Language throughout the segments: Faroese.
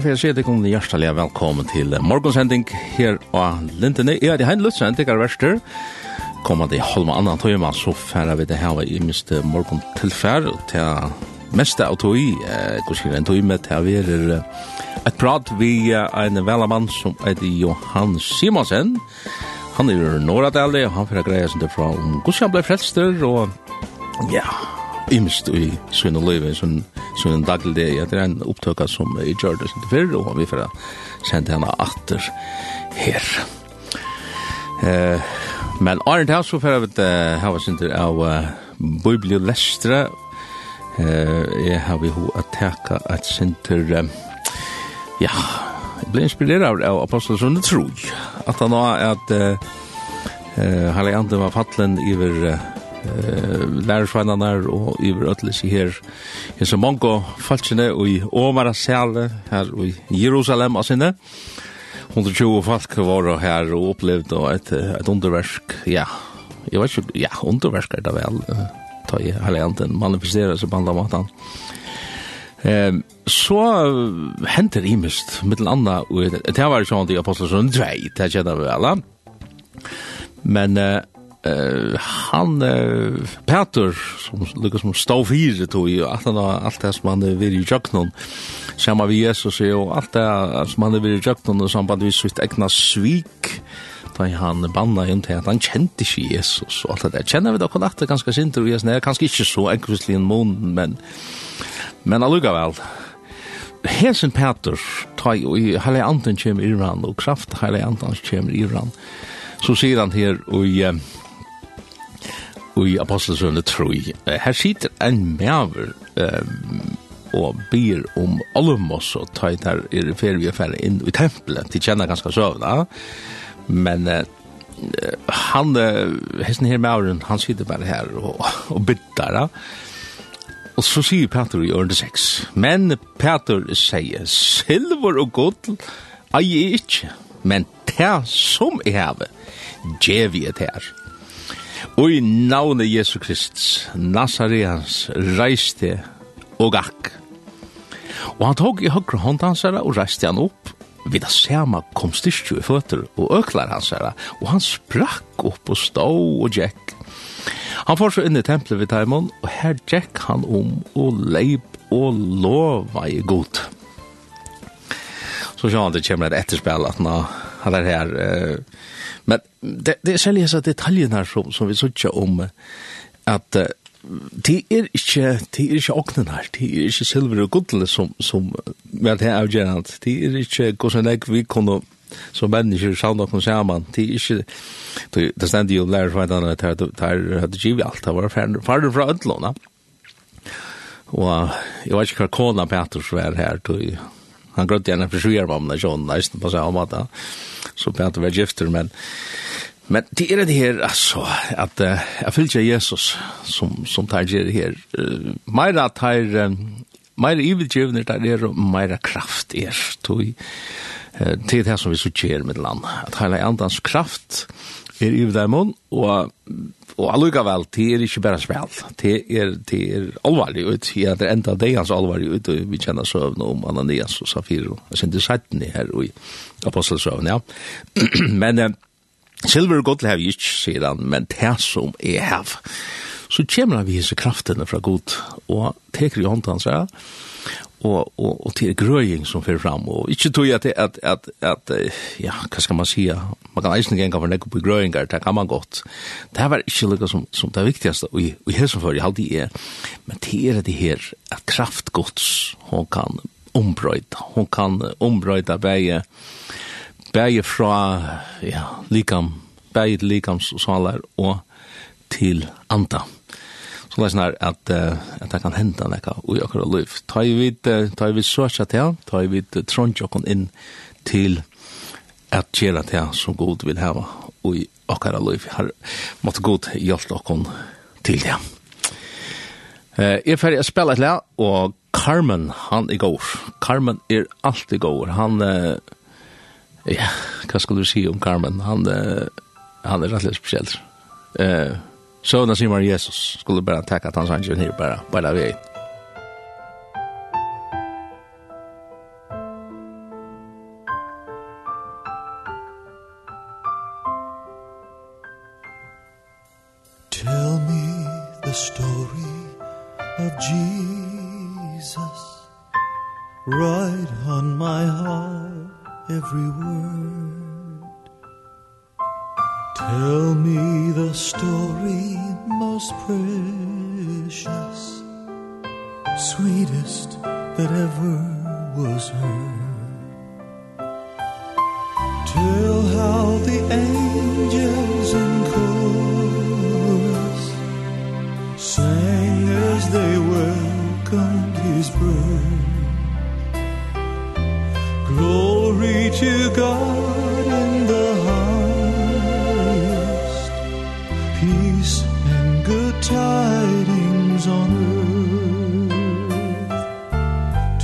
Jeg får se deg om hjertelig velkommen til morgensending her av Lintene. Jeg er Hein Lutzen, det er verster. Kommer det halv med andre tøyma, så færer vi det her i minst morgen tilfær til meste av tøy, kanskje en tøy med til å er et prat vi en velamann som er Johan Simonsen. Han er Norradalje, han får greia sin derfra om hvordan han ble frelster, og ja, imst i Svinnoløyve, sånn som en daglig det er en opptøkka som i Gjørde sin fyrr, og vi får sende henne atter her. Eh, men Arne her så får vi hava synder av uh, Bibelio Lestre. Eh, jeg har vi ho at teka at synder, ja, jeg ble inspireret av Apostelsundet Troj, at han var at uh, Halle Anden var fattelen iver eh lærersvannarnar og yfir öllis i her her så mange falskene og i Omara Sale her i Jerusalem og sinne 120 folk var her og opplevd og et, et underversk ja, jeg vet ikke ja, underversk er det vel ta i heilanten manifesterer seg på andre måten Eh, så henter imist, mittel anna, og det var jo sånn at jeg 2 sånn, det kjenner vi alle. Men eh, Uh, han uh, Peter som lukkar som stå fyrir tog i at han har alt det som han er vir i jöknon sama vi Jesus og alt det som han er vir i jöknon og samband vi sitt egna svik da han banna inn til at han kjente ikke Jesus og alt det der. Kjenner vi da kon at det ganske sinter og Jesus er kanskje ikke så enkvistlig en mån men men allukka vel Hesen Peter tar jo i heilig anden kjem i Iran og kraft heilig anden kjem i Iran så sier han her og i i Apostelsøvende 3. Her sitter en mæver um, og byr om Olmos og tar der i ferie og ferie inn i tempelet. De kjenner ganske søvna, men uh, han, uh, hesten her mæveren, han sitter bare her og, og bytter. Uh. Og så sier Peter i ørende 6. Men Peter sier, silver og gudl er jeg ikke, men det som jeg har, djev i det her. Og i navnet Jesu Krist, Nazareans, reiste og gakk. Og han tog i høyre hånd hans herre og reiste han opp. Vid det samme kom styrstjo i føtter og øklar hans herre, og han sprakk opp og stå og gikk. Han får så inn i tempelet ved Taimon, og her gikk han om og leip og lova i god. Så sjå han det kommer et etterspill at han han er her. Men det, det er særlig disse detaljene som, som vi sier om at det er ikke, det er ikke åknen her, det er ikke silver og gudle som, som vi har er avgjørende, det er ikke hvordan jeg vi kunne som mennesker savna kom sammen. det er ikke det stender jo lærer for hverandre at det er hadde givet alt det var farlig fra ødlåna og jeg vet ikke hva kona Peters var her han grødde gjerne for sjuer mamma, ikke hun, nesten på seg om at så ble han gifter, men Men det er det her, altså, at uh, jeg fyllt Jesus som, som tar det her. Uh, Meira tar, uh, meira ivedgjøvner tar det her, og meira kraft er. Tog, uh, til det som vi så kjer med land. At hele andans kraft, uh, er i dæmon, og, og alluga vel det er ikke bare spil, det er, det er alvarlig ut, ja, det er enda deians alvarlig ut, og vi kjenner søvn om Ananias og Safir, og jeg synes det her i apostelsøvn, ja. men eh, Silver Gottel har vi ikke, sier han, men det som er hev, så kommer han vi hese kraftene fra god, og teker i hånden hans, ja, och och og till gröjning som för fram och inte tog jag att att att att ja, vad ska man säga? Man kan inte gänga for det på gröjningar, det kan man gott. Det här var inte lukka som som det viktigaste og i her som för jag hade er men det er det här att kraftgods hon kan ombröjda. Hon kan ombröjda bäge bäge fra ja, likam, bäge likams så salar och till anda. Mm skulle vara at, uh, at det kan hende noe och akkurat liv. lov. Ta ju vid ta i vid så til jag ta i vid tronjo kon in till att göra det som god vil ha och i akara lov har mått god hjelpe kon til det. Uh, jeg er ferdig å spille et le, og Carmen han er god. Carmen er alltid god. Han uh, ja, hva skulle du si om Carmen? Han uh, han er rätt speciell. Eh Så när Simon Jesus skulle bara tacka att han sa inte här bara, bara Jesus. Right on my heart every word. Tell me the story most precious Sweetest that ever was heard. Tell how the angels in chorus Sang as they welcomed his birth. Glory to God. tidings on earth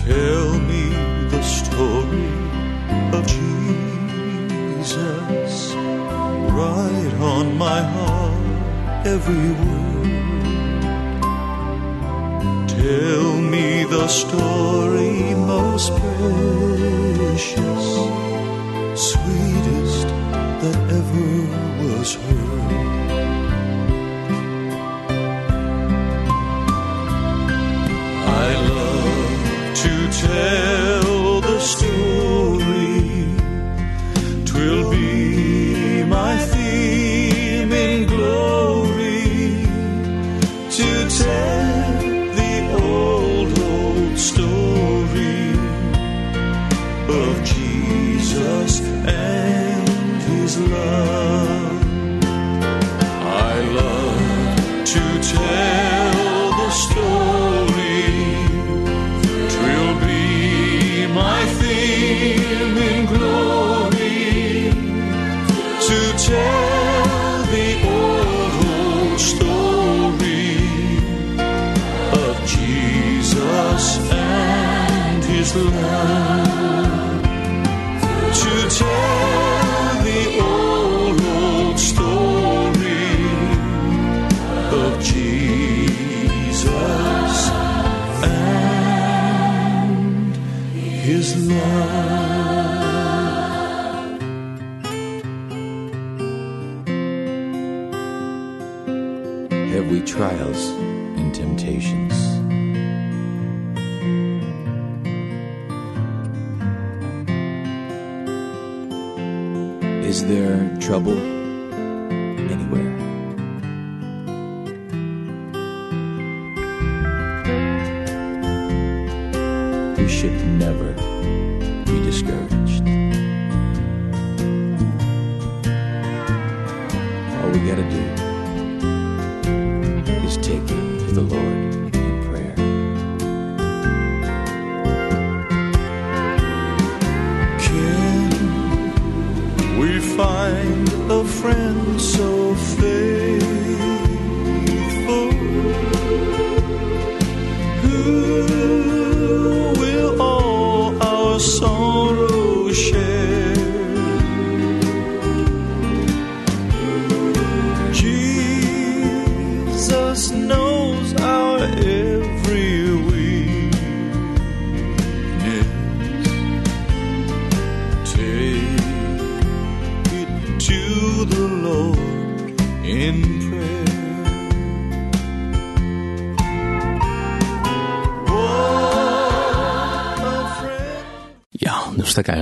Tell me the story of Jesus. Write on my heart every word. Tell me the story most precious Sweetest that ever was heard.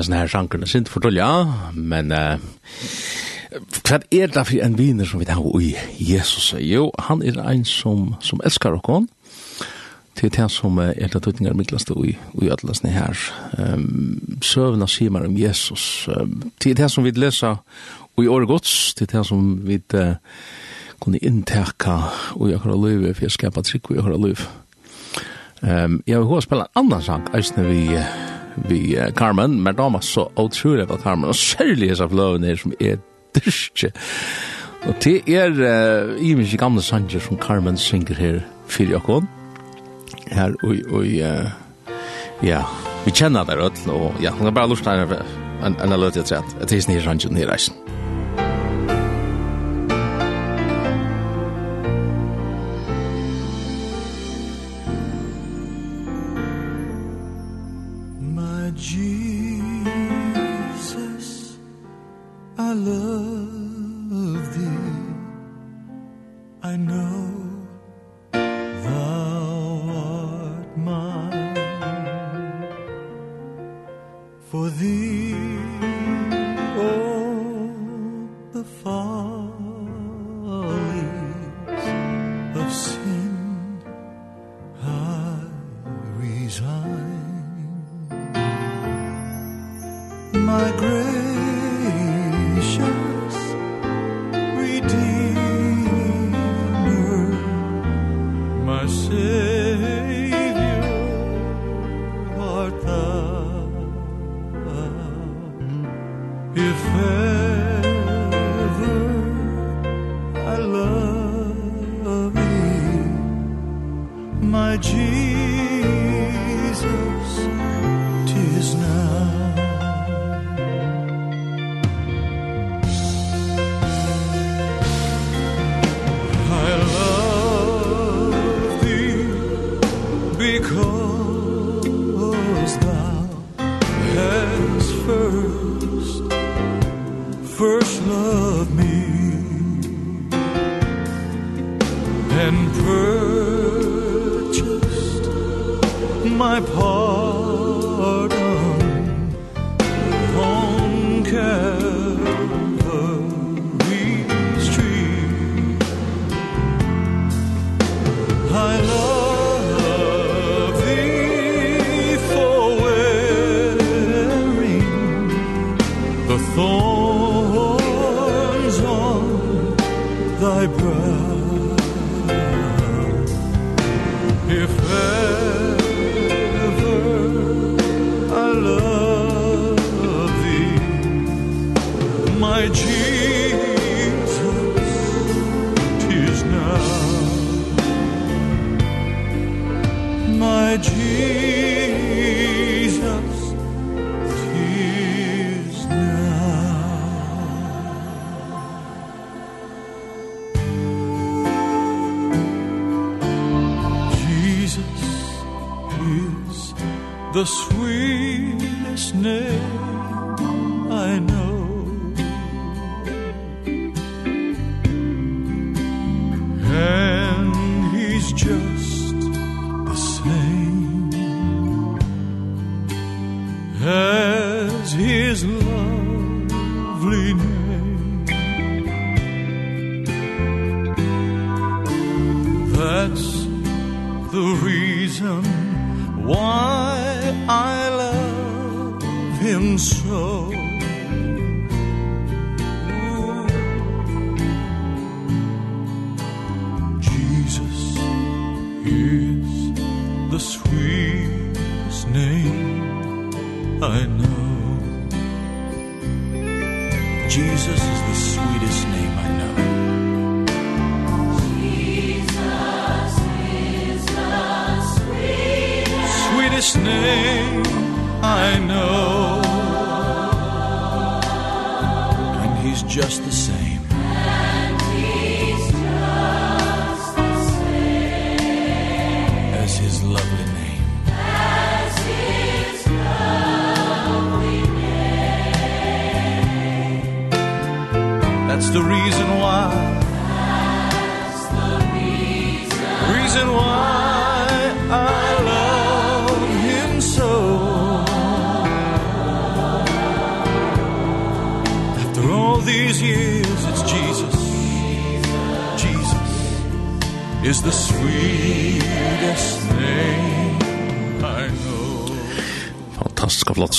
sånne her sjankerne sint for ja, men uh, hva er det for en viner som vi tar i Jesus? Jo, han er en som, som elskar oss, til det som er det tøtninger midtlast i, i ødelasene her. Um, søvna sier man om Jesus. Um, til det som vi leser i året gods, til det som vi uh, kunne inntekka i akkurat liv, for jeg skapar trygg og i akkurat liv. Um, jeg vil gå og spille en annan sang, eisne vi uh, vi uh, Carmen, men damer så utrolig på Carmen, og særlig disse fløvene her som er dyrke. Og det er uh, i mye gamle sanger som Carmen synger her for Jakon. Her, og, og uh, ja, vi kjenner det rødt, og ja, hun er bare lurt her en, en løte jeg tror at det er her sanger her reisen. Jesus.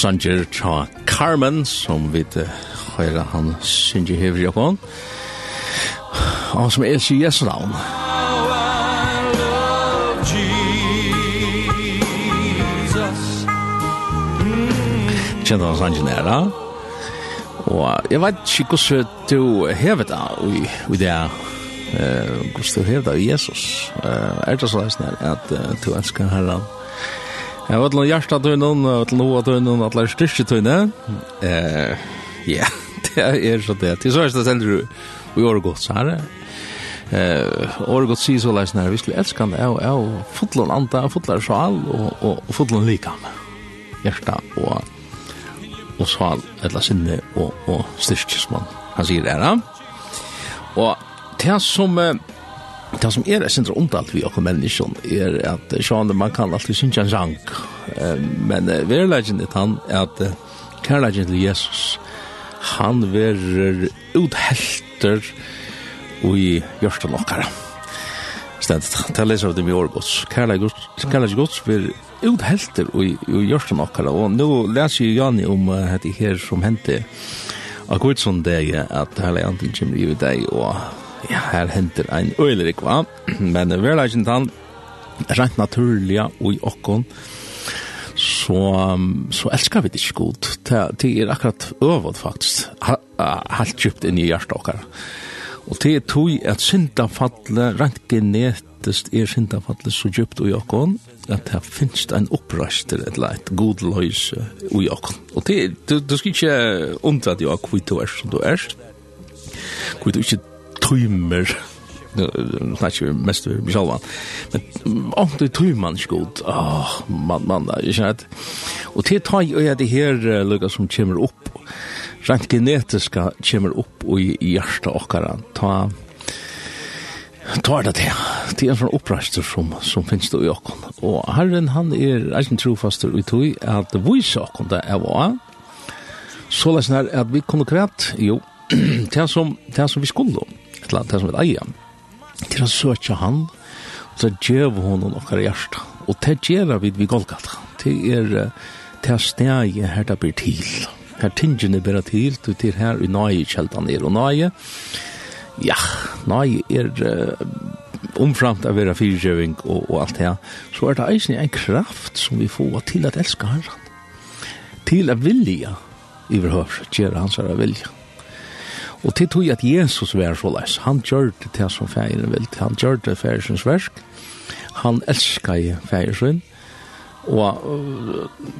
sanger tja Carmen, som vi høyre han synger hever i okon, og som er sier Jesu navn. Kjent han sanger næra, og jeg vet ikke hvordan du hever da, i det hvordan du hever det i Jesus. Eh, er det så leisner at uh, du elskar herran Jeg var til noen hjertetøynen, jeg var til noen hovedtøynen, at det er styrketøynen. Ja, det er så det. Til så er det sender du i året så her. Året godt sier så leisen her, vi skulle elske han det, og jeg og fotlen anta, fotlen sjal, og fotlen lika med. Hjertet og og sjal, eller sinne, og og styrke, styrkesmann. Han sier det her, Og det som... Eh, Det som er sindra ondalt vi okkur menneskjon er at sjående man kan alltid synsja en sang men verilegin er han at kærlegin til Jesus han verer uthelter i hjørsten okkara. Stendt til leser av dem i årgods kærlegin gods verer uthelter i hjørsten okkara. Og nå leser jeg Jani om hette her som hente akkurat sånn deg at herlegantin kommer i deg og ja, her henter ein øylerik, va? Men det er ikke tann, rent naturliga og i okkon, så, så elskar vi det ikke god. Det er akkurat øvod, faktisk, helt djupt inn i hjertet okkar. Og det er tog at syndafallet, rent genetisk er syndafallet så djupt i okkon, at det finnes en opprøster, et leit, god løse i okkon. Og det, du, du skal ikke undra deg av hvor du er som du er, hvor du ikke timer snackar mest vi själva. Men om det tror man skuld. Ah, man man där. Jag känner och det tar jeg det här lukar som kommer opp, Rent genetiska kommer opp och i hjertet och ta tar det til. Det er en sånn opprester som, som finnes det i åkken. Og Herren, han er eisen trofaster i tog at vi sa åkken det er hva. Så løsner at vi kunne kvært, jo, det som, det som vi skulle eller annet som et eia, til å søke han, og så gjør hun okkar hjärsta. Og det gjør vi ved Golgata. Det er det er stedet her det blir til. Her tingene blir til, du til her i nøye kjeldan er. Og nøye, ja, nøye er omframt av vera fyrtjøving og, og alt det her, så er det eisen en kraft som vi får til at elska herran. Til at vilja, i verhørs, gjøre hans herra vilja. vilja Og til tog at Jesus var så leis, han gjør det til som feiren vil, han gjør det feirens versk, han elskar i feirens og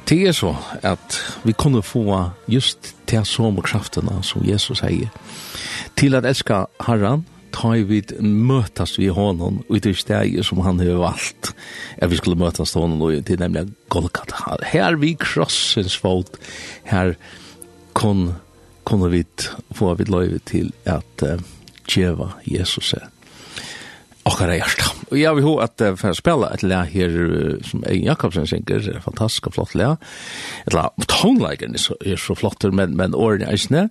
til er så at vi kunne få just til som kraftene som Jesus sier, til at elska Herren, ta i vid møtas vi honom og det steg som han har valgt at vi skulle møtas til honom og det nemlig Golgata. Her vi krossens fot her kon kunne vi få vi løyve til at uh, djeva Jesus er akkara hjärsta. Og jeg vil ho at uh, for å spille et lær her uh, som Egin Jakobsen synger, er fantastisk og flott lær. Et lær, tonelagen er så, er så flott, men, men årene er isne,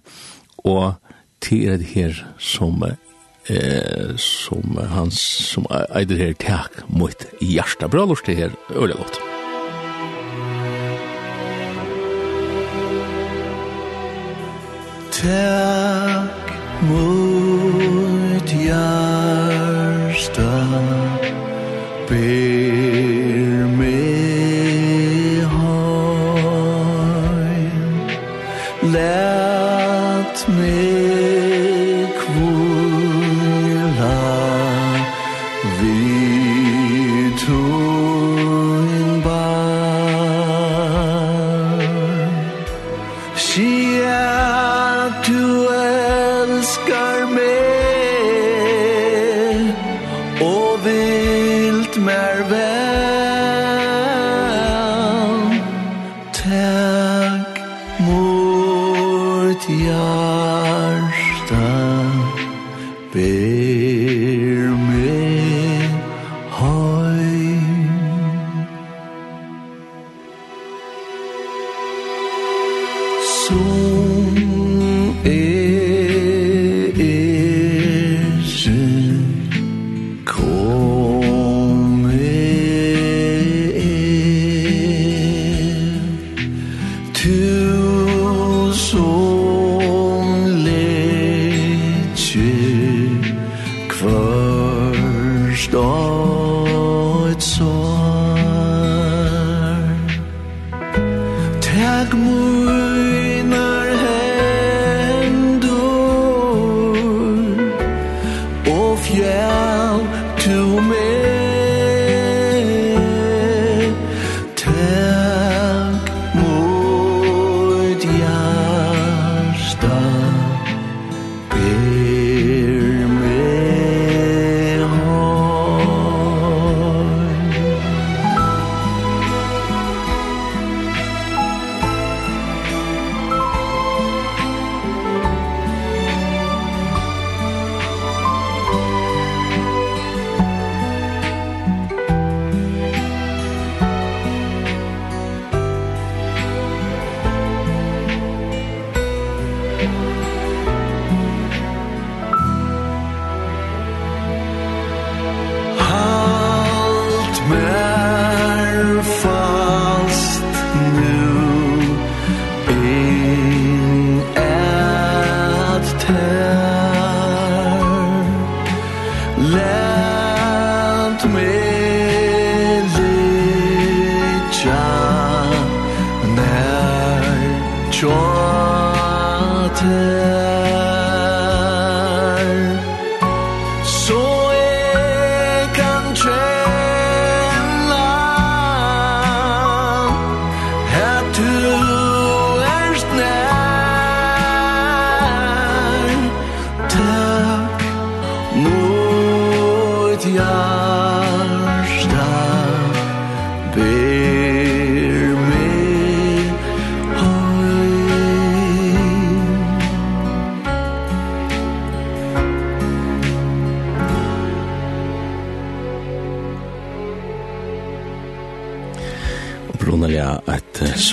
og til er det her som eh, som hans som eider her tak mot hjärsta. Bra lort det her, øyelig godt. Musikk Tak mot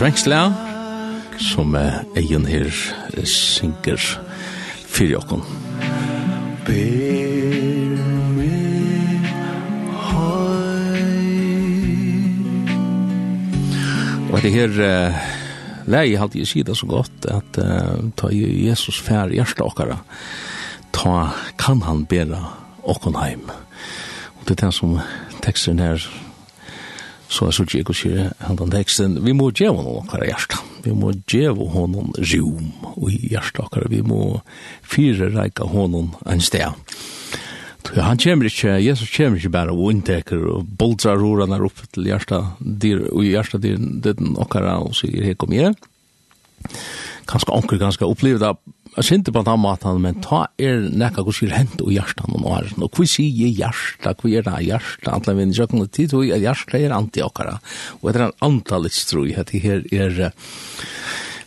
svensklea, som egen her synker fyrir okkon. Ber meg høy Og det her uh, lei halte jeg sida så godt at uh, ta Jesus fær hjersta okkara ta kan han bera okkon heim og det er det som teksten her så er så ikke å si den teksten, vi må gjøre noen akkurat hjerte. Vi må gjøre honom rom og hjerte akkurat. Vi må fyre reika honom en sted. Han kommer ikke, Jesus kommer ikke bare og inntekker og boldrar rorene opp til hjerte, og hjerte dyr, det er og sier, her kom jeg. Kanskje anker, kanskje opplevd av jeg synte på den måten, men ta er nekka hva skil hent og hjertan noen år. og hva sier hjerta, hva er det hjerta, antall min sjøkken og tid, og hjerta er anti-okkara, og etter en antallet strøy, at det her er,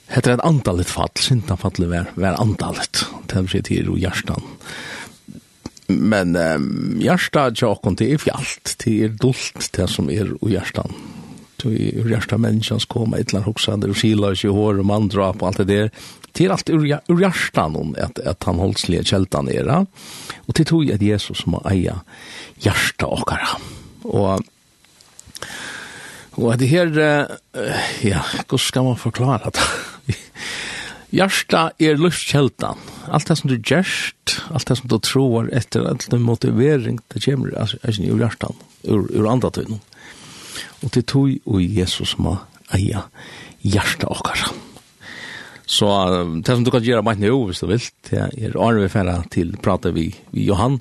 Hetta er ein antallet fall, sinta fallet ver, ver antallet. Tað sé til og hjartan. Men um, hjarta tjokkon det er fjallt, det er dult, det som er og hjartan. Til hjarta menneskans koma, etlan hoksander, og sila, og hår, og mandrap, og alt det der. Det är allt ur, ur hjärtan om att, att han hållsliga kältan era. Och det tog att Jesus som har äga hjärta och kara. Och Och det här, ja, hur ska man förklara det? Hjärsta er luftkältan. Allt det som du gärst, allt det som du tror efter allt den motivering, det kommer alltså, ur hjärtan, ur, ur andatøynen. Og det tog og Jesus som har eia och okkar. Så det som du kan gjøre meg nå, hvis du vil, det er vi Færa til prate vi, vi Johan,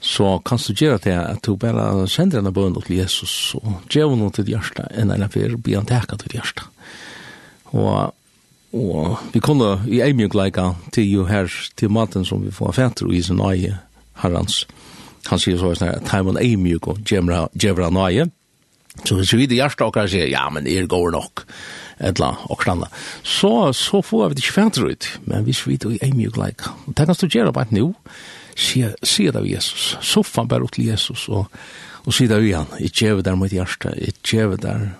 så kan du gjøre det at du bare sender henne bøn til Jesus, og gjør noe til hjerte, enn eller for å bli han teka til hjerte. Og, og vi kunne i en mye leika til jo her, til maten som vi får fætter i sin nøye herrens. Han sier så sånn time on ei mjuk og djevra nøye». Så hvis vi i hjertet okkar sier, «Ja, men er går nok» etla og standa. Så, så får vi det ikke fætter ut, men hvis vi det er mye gleik. Og det kan stå gjøre bare nå, sier det av Jesus. Soffan bare opp til Jesus, og, og sier det av igjen. Jeg gjør der mot hjertet, jeg gjør der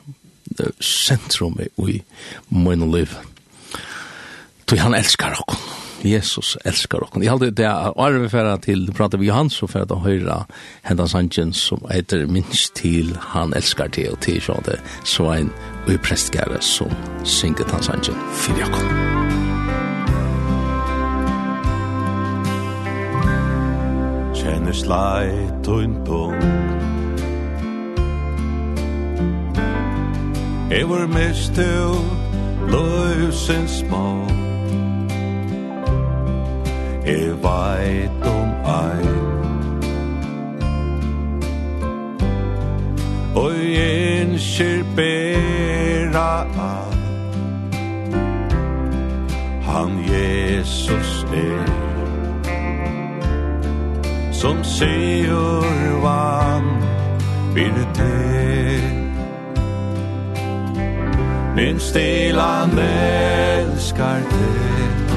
sentrum i min liv. Tog han elskar oss. Jesus elskar okkon. Jeg halde det er arve færa til, du prater vi Johans, så færa da høyra hendan sangen som heter minst til han elskar til, og til sjå det svein og prestgære som synger den sangen for Jakob. Kjenner sleit og en tung Jeg var mest til løsens mål er veit om ein Og en bera av Han Jesus er Som sigur vann Fyrir det. Min stilan elskar det.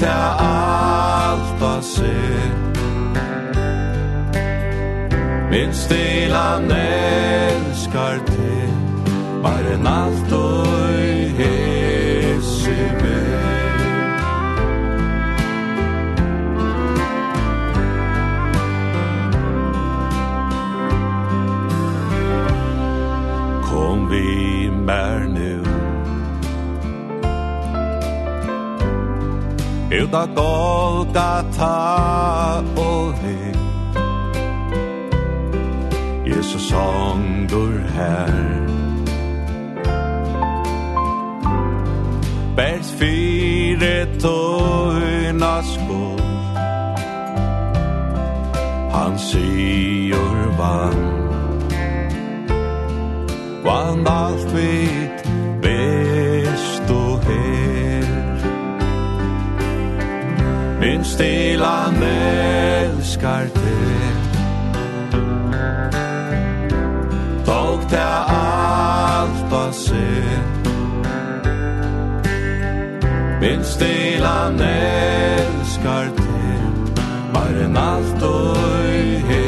ta alt og sitt Min stila elskar til Bare en alt og hese meg Kom vi mer nu Ut av Golgata og her Jesus songur her. Bert fire tøyna skål Han sigur vann. Vann alt vi stilla melskar te Tog te alt á sinn. Min stilla melskar te Maren alt og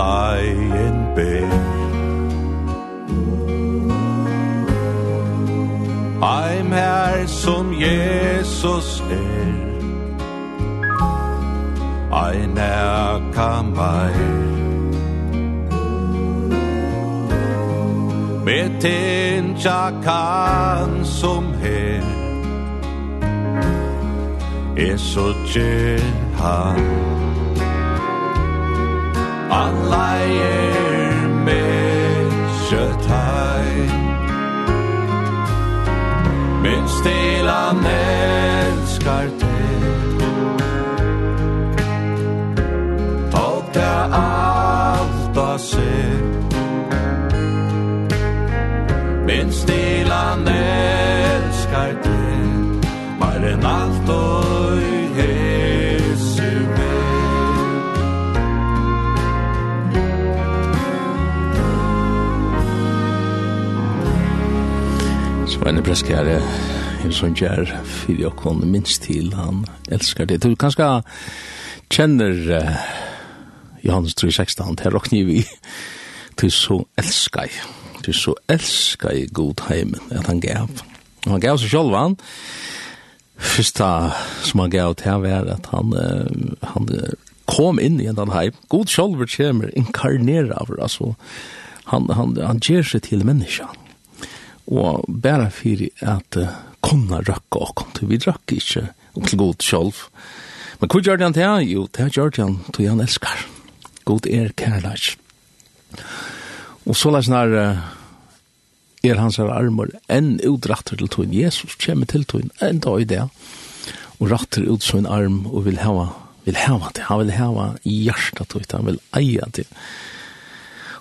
lie in bed I'm her som Jesus er I er meg Med tinja kan som her Er så tje han Han leier mykje teg Min til han elskar teg Tog det alt av seg Min til han elskar teg Mer enn alt og en preskare sånn kjær, fyrir okkon minst til han elskar det. Du kanskje kjenner uh, Johannes 3.16 til rokkni vi du så elskar jeg til så elskar jeg god heimen at han gav. Og han gav seg sjálf han fyrsta som han gav til var at han, uh, han kom inn i en heim. God sjálfur kommer inkarnera av altså han, han, han, han gjør seg til menneskene og bare fyrir at uh, kunne røkke og kom til. Vi røkke ikke opp til god sjolv. Men hva gjør han til? Jo, det gjør han til han elskar. God er kærleik. Og så lær snar uh, er hans her armor enn utrattur til tog. Jesus kommer til tog enn dag i det. Og rattur ut sin arm og vil hava vil hava det. Han vil hava hjertet tog. Han vil eia det. Han vil eia det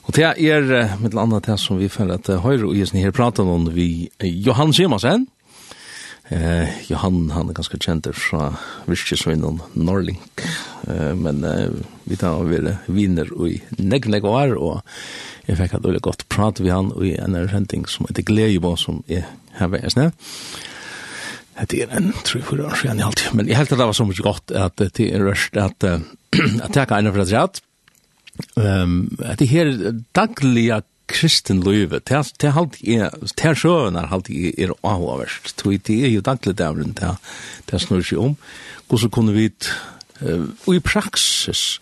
Og det er med det andre det som vi føler at høyre og Jesen her prater om vi Johan Simonsen. Eh, Johan, han er ganske kjent fra virkesvinnen Norlink. Eh, men uh, vi tar av vi viner i negg, negg år, og jeg fikk et veldig godt prat vi han i en erkjenting som heter Gleibå, som er her ved Esne. Det er en, tror jeg, år siden i alt. Men jeg helt det var så mye godt at det er rørst at, at jeg kan ene for at rett um, at det her dagliga kristen løyve, det halt er, det er sjøvenar halt er avhåverst, det er jo daglig dævren, det er snur seg om, hvordan kunne vi uh, i praksis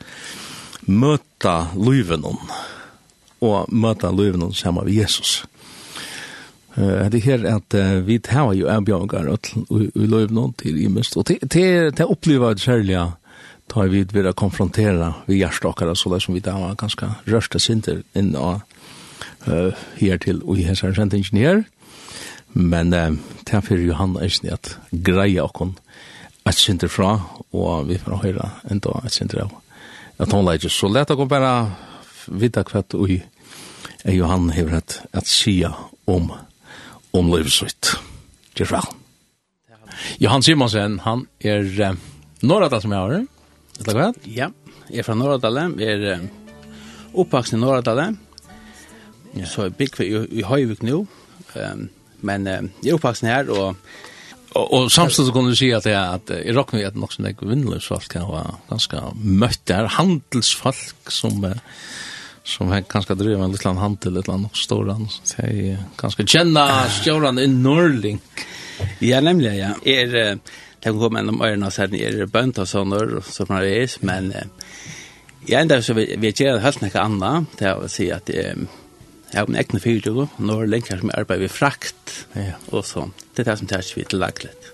møta løyven og møta løyven sammen med Jesus. Uh, det her at uh, vi tar jo avbjørngar i løyven til i mest, og det, det, det opplever jeg særlig at ta vi vid vera konfrontera vi hjärstockare så där som vi där var ganska rörsta sinter in och eh här till och här sen sent ingenjör men eh, där för Johan är snett greja och kon att sinter fra och vi får höra en att sinter av att hon lägger så lätt att bara vita kvatt och är Johan har att att sia om om livsvitt. Det är Johan Simonsen, han er uh, norra som jag har. Vet du hva? Ja, jeg er fra Norradalen, jeg er oppvaksen i Norradalen, så jeg bygger i, i Høyvik nå, um, men um, jeg er oppvaksen her, og Og, og samtidig kunne du si at, jeg, at jeg råkner er det nok som jeg vinner så alt kan være ganske møtt. Det er handelsfolk som, som er ganske driver en liten handel, et eller annet stor han. Det er ganske kjenner stjårene i Norrling. Ja, nemlig, ja. Er, uh, det kan komme gjennom øyne og sier er bønt og sånne, og så man er, men jeg enda så vil jeg gjøre helt noe annet, det er å si at jeg har min egne fyrtøy, nå er det lenger som jeg arbeider ved frakt, og sånn. Det er det som tar ikke vi til laglet.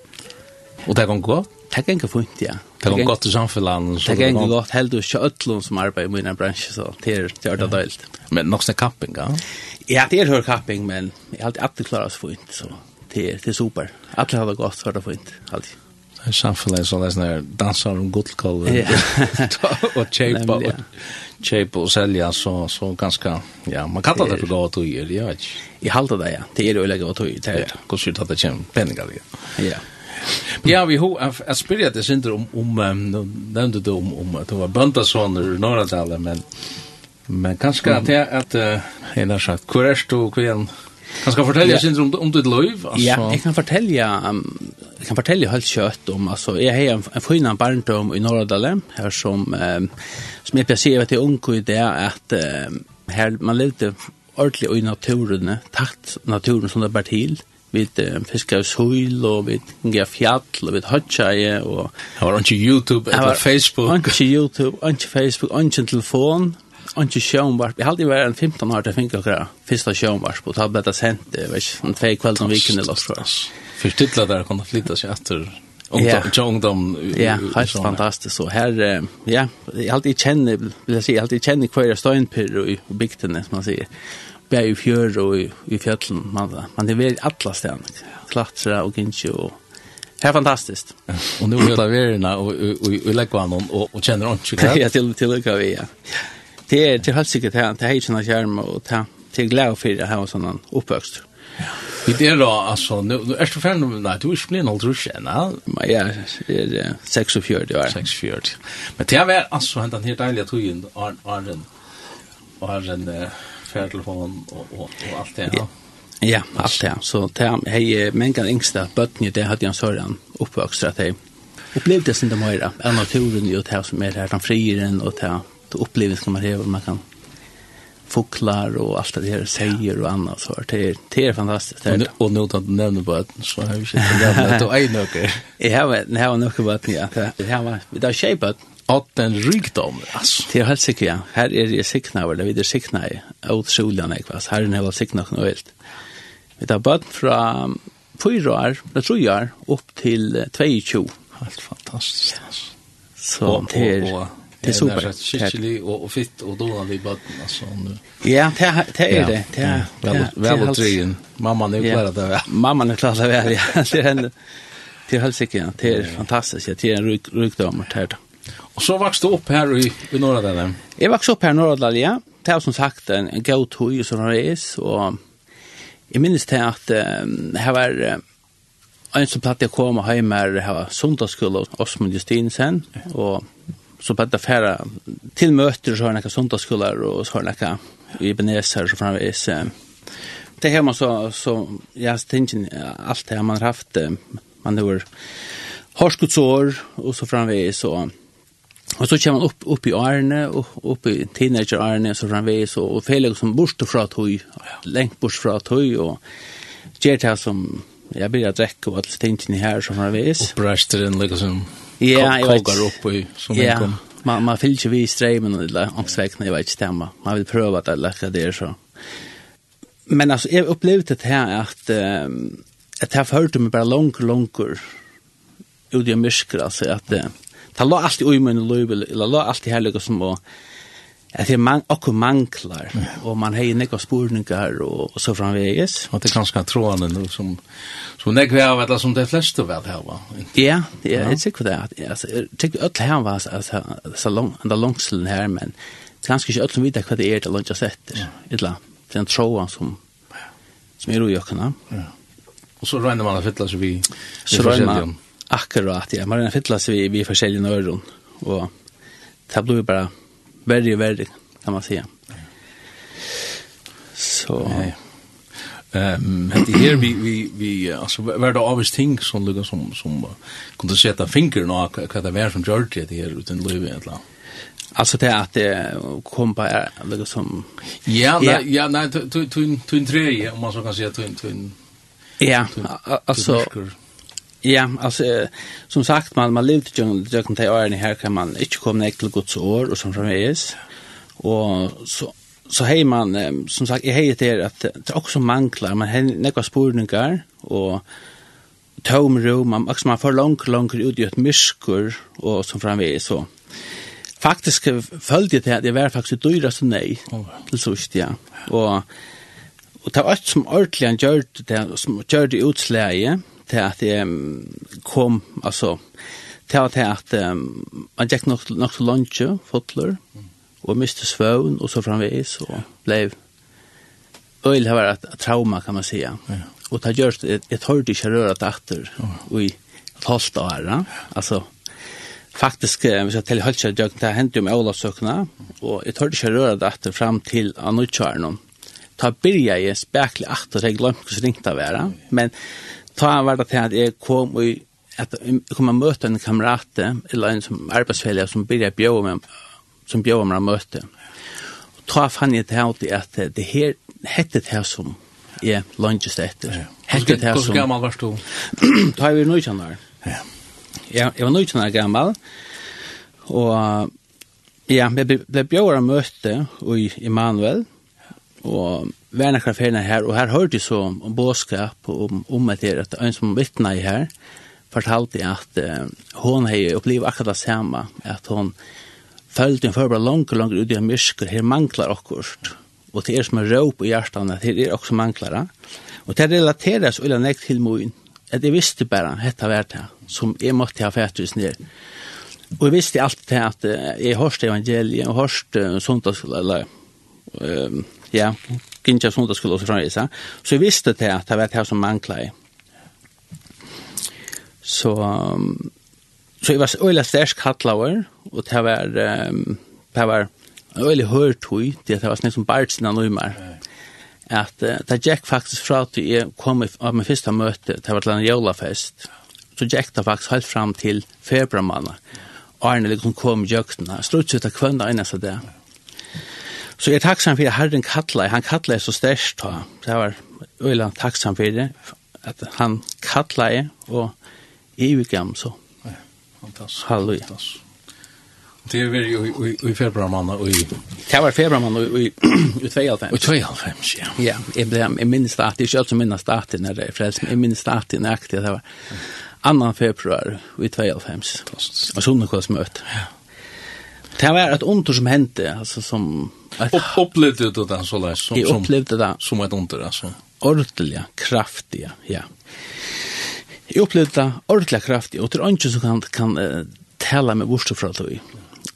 Og det kan gå? Det er gå fint, ja. Det kan gå i samfunnet? Det er gå godt, helt og ikke ødlån som arbeider i min bransje, så det er det er døylt. Men nok som kapping, ja? Ja, det er hør kapping, men jeg har alltid klart oss fint, så det er super. Alle har det gått, så er det fint, alltid samfunnet som nästan danser om guldkolven och chepa og kjeipa og selja så så ganske ja man kallar det for för gåva tog ikke. Jeg halta det ja. Det er är det gåva tog det är kostar det att tjäna pengar ja. Ja. Ja, vi har jeg att spyrja det synd om om um, nevnte du om om at det var bøndasåner i norra men, men kanskje at jeg at uh, en har sagt hvor er du kvar Kan ska fortälja syns om om ditt liv alltså. Ja, jag kan fortälja um, jag kan fortälja helt kött om alltså jag har en, en fina barndom i norra Dalarna här som um, som jag vet i Unko i det att um, här man levde ordentligt i naturen, takt naturen som det bär till vid um, fiska av sol og vid gjer fjall og vid høtjeie og... Det var ikke YouTube eller Facebook. Ikke YouTube, ikke Facebook, ikke telefon ikke sjønvarp. Jeg hadde vært en 15 år til jeg fikk akkurat første sjønvarp, og da ble det sendt, jeg vet ikke, en tvei kveld som vi kunne lagt for oss. Forstidlet der kunne flytta seg etter ungdom. Ja, helt fantastisk. Så her, ja, jeg alltid kjenner, vil jeg si, jeg alltid kjenner hver støynpyrr i bygdene, som man sier. Bær i fjør og i, i fjallen, man, man er veldig alle stedene. Klatra og gynsje og Det er fantastiskt. Og nu er det verna och vi og honom och känner honom. Ja, til till lycka vi, ja det är till helt säkert här inte hejna skärm och ta till glädje för det här och sån uppväxt. Vi det då alltså nu är det för nu nej du är blind alltså skena. Men ja, det är 6 och 4 det är. 6 4. Men det är alltså han den här deilige tojen Arn Arn Arn färdtelefon och och allt det här. Ja, allt det. Så det hej mängan yngsta bötni det hade jag sörjan uppväxt att hej upplevde sin de mera än naturen ju det här som är här den frieren och det allt upplevelser man har man kan fåglar och allt det här säger och annat så det är det är fantastiskt det och nu att nämna på att så har vi inte nämnt att en några jag har jag har några vad ja. Det här var det där shape att den rikdom alltså det är helt säkert ja. Här är det sickna väl det vidare signa i åt solen jag fast här är det hela sickna nu helt vi tar bort från fyra år det tror jag upp till 22 helt fantastiskt så det är det er super. Det är skicklig och, och fitt og dålig i baden. Alltså, ja, det, det är det. det, är, Väl, väl och Mamma Mamman är klar det. Mamman er klar det, ja. Det er henne. Det er helt sikkert, ja. Det er fantastisk, Ja. Det er en rykdom. Och så vokste du opp her i, i norra delen? Jeg vokste opp her i norra ja. Det er som sagt en, en god tog och sådana res. Och jag minns det att um, här var... en som platt jeg kom og hjemme her, här var sundagskull och Osmund Justinsen. og så på det färra till möter så har några söndagsskolor och så har några i Beneser så framvis det hemma så så jag tänker allt det man har haft man har harskutsår och så framvis så Och så kommer man upp upp i Arne och upp i teenager Arne så framvis och, och Felix som borst från Toy, längt borst från Toy och Jerta som jag blir att dräcka och allt stänkning här så framvis. Och bröster in liksom Ja, jag vet. Kokar upp i som ja. inkom. Man man fylls ju vi strömmen eller omsvägna jag vet inte stämma. Man vill pröva att läcka det är så. Men alltså jag upplevde det här att eh um, att jag förhörde mig bara långt långt ut i mörker alltså att uh, det låg alltid i min liv, eller låg alltid här liksom och Att det man och manklar och man har ju några spårningar och, och så framväges. Och det kanske tråden nu som som det kvar vet som de flesta väl här va. Ja, ja, det är säkert det. Alltså tycker öll här var alltså så lång den långslen här men det kanske inte öll som vet vad det är det lunch sätter. Illa. Den tråden som som är i öknen. Ja. Och så rönner man att fylla sig vi så rör man. akkurat ja, man rönner fylla sig vi vi försäljande öron och det blir bara värre och värre kan man säga. Så Nej. ehm um, det här vi vi vi alltså var det always ting som lukar som som kunde sätta fingret och vad det var som George det här utan Louis eller Alltså det att det kom på något som Ja, nej, ja, nej, du du du tre om man så kan säga du du Ja, alltså Ja, alltså eh, som sagt man man levde ju jag kan ta åren här kan man inte komma ner till Guds år och som framvis. Och så så hej man eh, som sagt jag hejer det att det också manklar man har några spårningar och tomrum man också man för långt långt ut i ett mysker och som framvis så faktisk følte jeg til at jeg var faktisk som nei oh. til sørst, ja. Og, og det var alt som ordentlig han gjør det, som gjør det utslaget, til at jeg kom, altså, til at, at um, man gikk nok, nok til lunsje, fotler, og miste svøvn, og så framvis, og ble øyelig har vært trauma, kan man säga. Ja. Og det har gjort, jeg, jeg tørte ikke røret etter, og i et halvt år, altså, faktisk, hvis jeg teller halvt døgn, det hendte jo med Olavsøkene, og jeg tørte ikke røret etter frem til Anutsjøren, Ta byrja jeg spekli at jeg glemt hvordan ringte å være, men ta var det til at jeg kom og at jeg kom og møte en kamerat eller en som arbeidsfellig, som byrja bjøy meg som bjøre meg å møte. Og ta fann jeg til at det her hette det her som jeg lønges etter. Hette det her som... Hvor gammel var du? Ta er vi nøytjanar. Ja. Ja, jeg var nøytjanar gammel, og ja, jeg ble bjøy av møte i Emanuel, og var några här och här hörde så om båskap och om om att det en som vittna i här fortalte att eh, hon hade upplevt akkurat det samma att hon följde en förbra långt och långt ut i mörker här manglar akkurat och det är som en råp i hjärtan att det är också manglar och det relateras och nek till min att jag visste bara detta var det som jag måtte ha färdvis ner och jag visste alltid att jag hörste evangeliet och hörste sånt eller eh, ja, gynja sundagsskola og så framvisa. Så jeg visste det at det var det som manglet. Så, så jeg var øyla stersk hattlaver, og det var, um, det var øyla hørtøy, det var sånn som bartsina nøymar. At uh, det gikk faktisk fra at jeg kom av min første møte, det var til en jólafest, så gikk det faktisk helt fram til februarmanna. Arne liksom kom i jøkten, strutt ut av kvann da eneste det. Så jeg er tacksam for at Herren kallar, han kallar så størst da. det var øyla tacksam for det, at han kallar og i er så. Ja, fantastisk. Halleluja. Fantastisk. Det var jo i februarmann og i... Det var februarmann og i 92. Og 92, ja. Ja, jeg, ble, jeg minnes det det er ikke alt som minnes det når det er frelst, men jeg minnes det at det nøyaktig, det var 2. februar i 92. Og sånn er møte. Ja. Det var ett under som hände alltså som ett... Upp, upplevde du det så där som som upplevde det som ett under alltså ordentliga kraftiga ja. Jag upplevde det ordentliga kraftiga och det är inte så kan kan uh, tala med bort från det.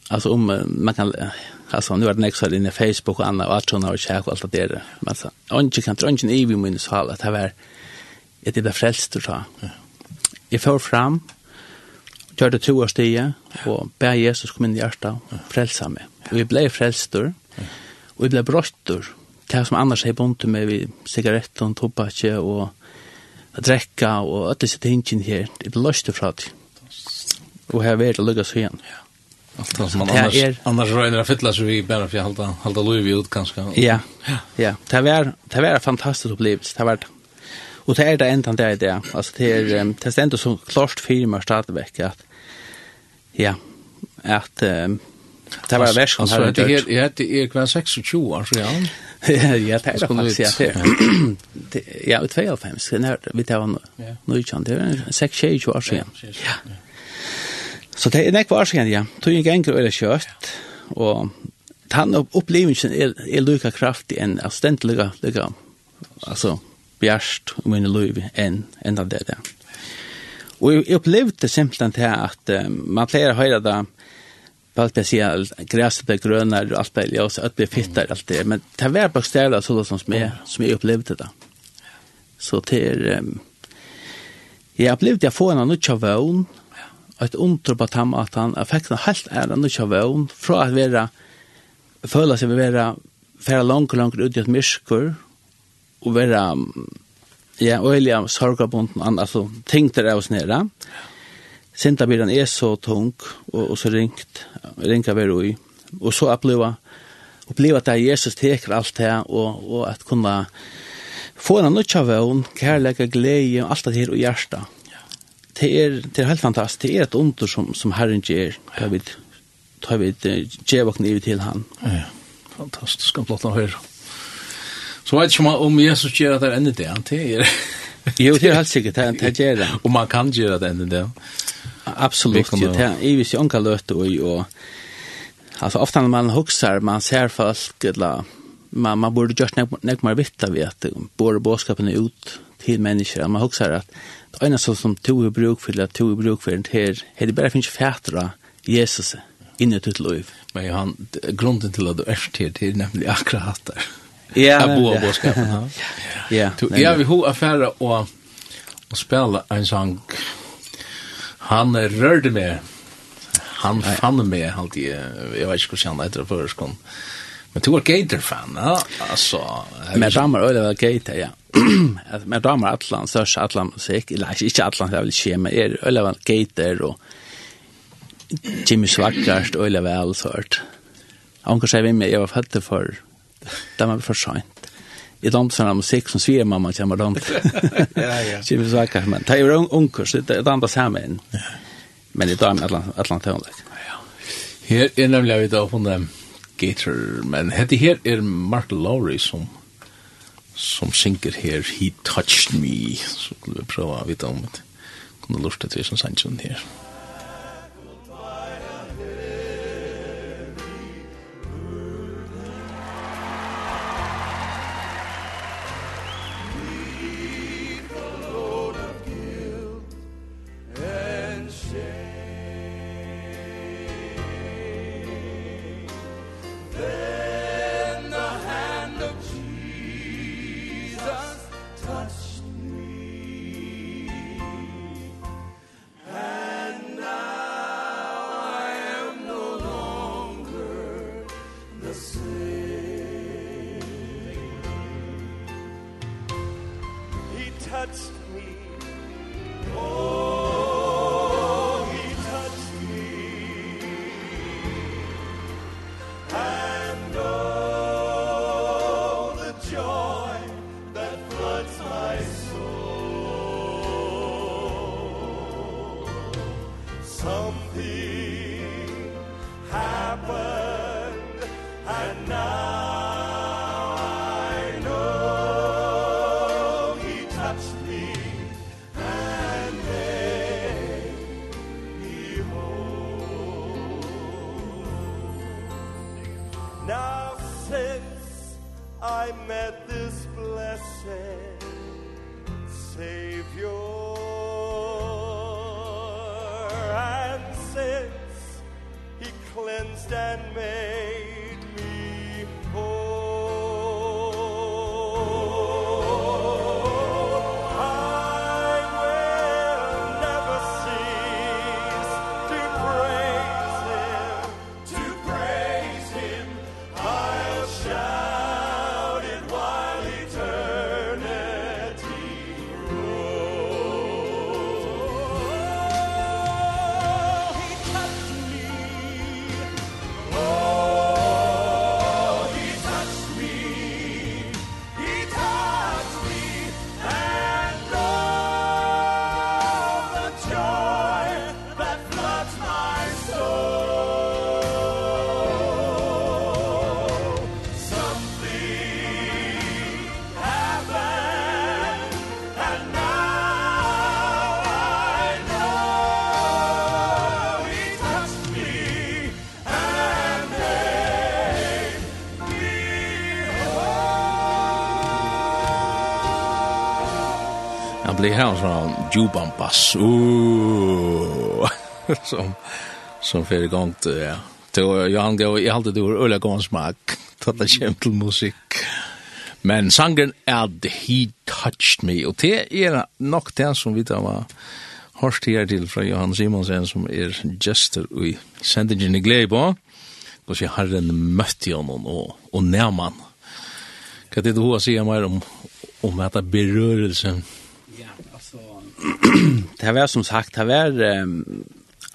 Alltså om uh, man kan uh, alltså nu är det nästa inne Facebook och annat och allt såna och check och allt det där. Men så inte kan inte i min så att det var det blev frälst då. Jag får fram gjør det to år stige, og ber Jesus kom inn i hjertet og frelsa meg. Og jeg ble frelstur, og jeg ble brøttur, det som annars er bunt med vi sigaretten, tobakje og drekka og alle disse tingene her, det er løst fra det. Og her er det lukket så igjen. Ja. Allt det som man annars, er, annars røyner att fylla sig vi bara för att halda, halda lov i ut ganska. Ja, ja. Det var, det var en fantastisk opplevelse. Det var det. Og det er det enda det er det. Altså, det är, det er enda så klart för stadigvæk at Ja, at um, det var vers som har gjort. Jeg heter er kvar 26 år, så ja. Ja, det er faktisk, ja, det er. Ja, i 92, vi tar han nøytjent, det er 26 år siden. Ja, Så det er nekva år siden, ja. Tog ikke enkelt å være kjøtt, og han opplevelsen er, er lykka kraftig enn assistent lykka, lykka, altså, bjerst, og mine løyvi enn, enn av det der. Og jeg opplevde simpelthen til at um, man pleier å høre da, på alt jeg sier, græset blir grønere, alt blir ljøs, alt blir fittere, alt det. Men det var bare stedet så det som jeg, som jeg opplevde det. Så til, um, jeg opplevde jeg få en annen av vøvn, et undre på tam at han fikk en helt ære annen av vøvn, fra at være, føle seg å være, fære langt, langt ut i et mysker, og være, um, Ja, og Elia sorgabunden an, altså ting der er oss nere. Sintabilen er så tung, og, og så ringt, ringa vi roi. Og så oppleva, oppleva at Jesus teker alt det, og, og at kunna få en nødt av vøvn, kærleika, glede, og alt det her og Ja. Det er, det er helt fantastisk. Det er et under som, som Herren gjør, da vi, da vi gjør våkne til han. Ja, fantastisk, kan blått han. Så vet ikke om Jesus gjør at det er enda det, han til Jo, det er helt sikkert, det er det. Og man kan gjøre det enda det. Absolutt, det er i visse løte og jo. Altså, ofta når man huxar, man ser folk, eller man, man burde gjort nek mer vitt av att både bådskapen ut til mennesker, Man huxar at det ena så som tog i bruk for det, tog i bruk for det er det bara finns fätra Jesus inne i ditt liv. Men han, grunden till att du är till, det är nämligen akkurat där. Ja, av bo boskapen. Ja. Du är vi hur affärer och och spela en sång. Han rörde mig. Han fann mig alltid. Jag vet inte hur han heter för skon. Men du var Gator fan, ja. Alltså, men damer öle var Gator, ja. Men damer atlan, størst atlan musikk, eller ikke atlan, det er vel ikke, men er öle var Gator og Jimmy Swaggart öle väl sårt. Anker sier vi med, jeg var fattig for Det var for sent. I land för musikk som sviger mamma kommer dem. ja, ja. Så vi sa men det er jo onkel så det er andra samman. Ja. Men det är med alla alla Ja. Här är nämligen vi då från Gator, men hette her er Mark Lowry som som synker her He Touched Me så skulle vi prøve å vite om det kunne lurt til som sannsyn her det här sån Juban Bass. Ooh. Som som för igång till ja. Då jag han i allt det var öliga gång smak. Tatta kämpel musik. Men sangen är the he touched me och det är nog det som vi tar var hørst här till från Johan Simonsen som är gester i sändningen i Gleibo og så herren møtte honom och, och närman. Kan det du ha å si mer om, om dette berørelsen? det var som sagt, det var, um,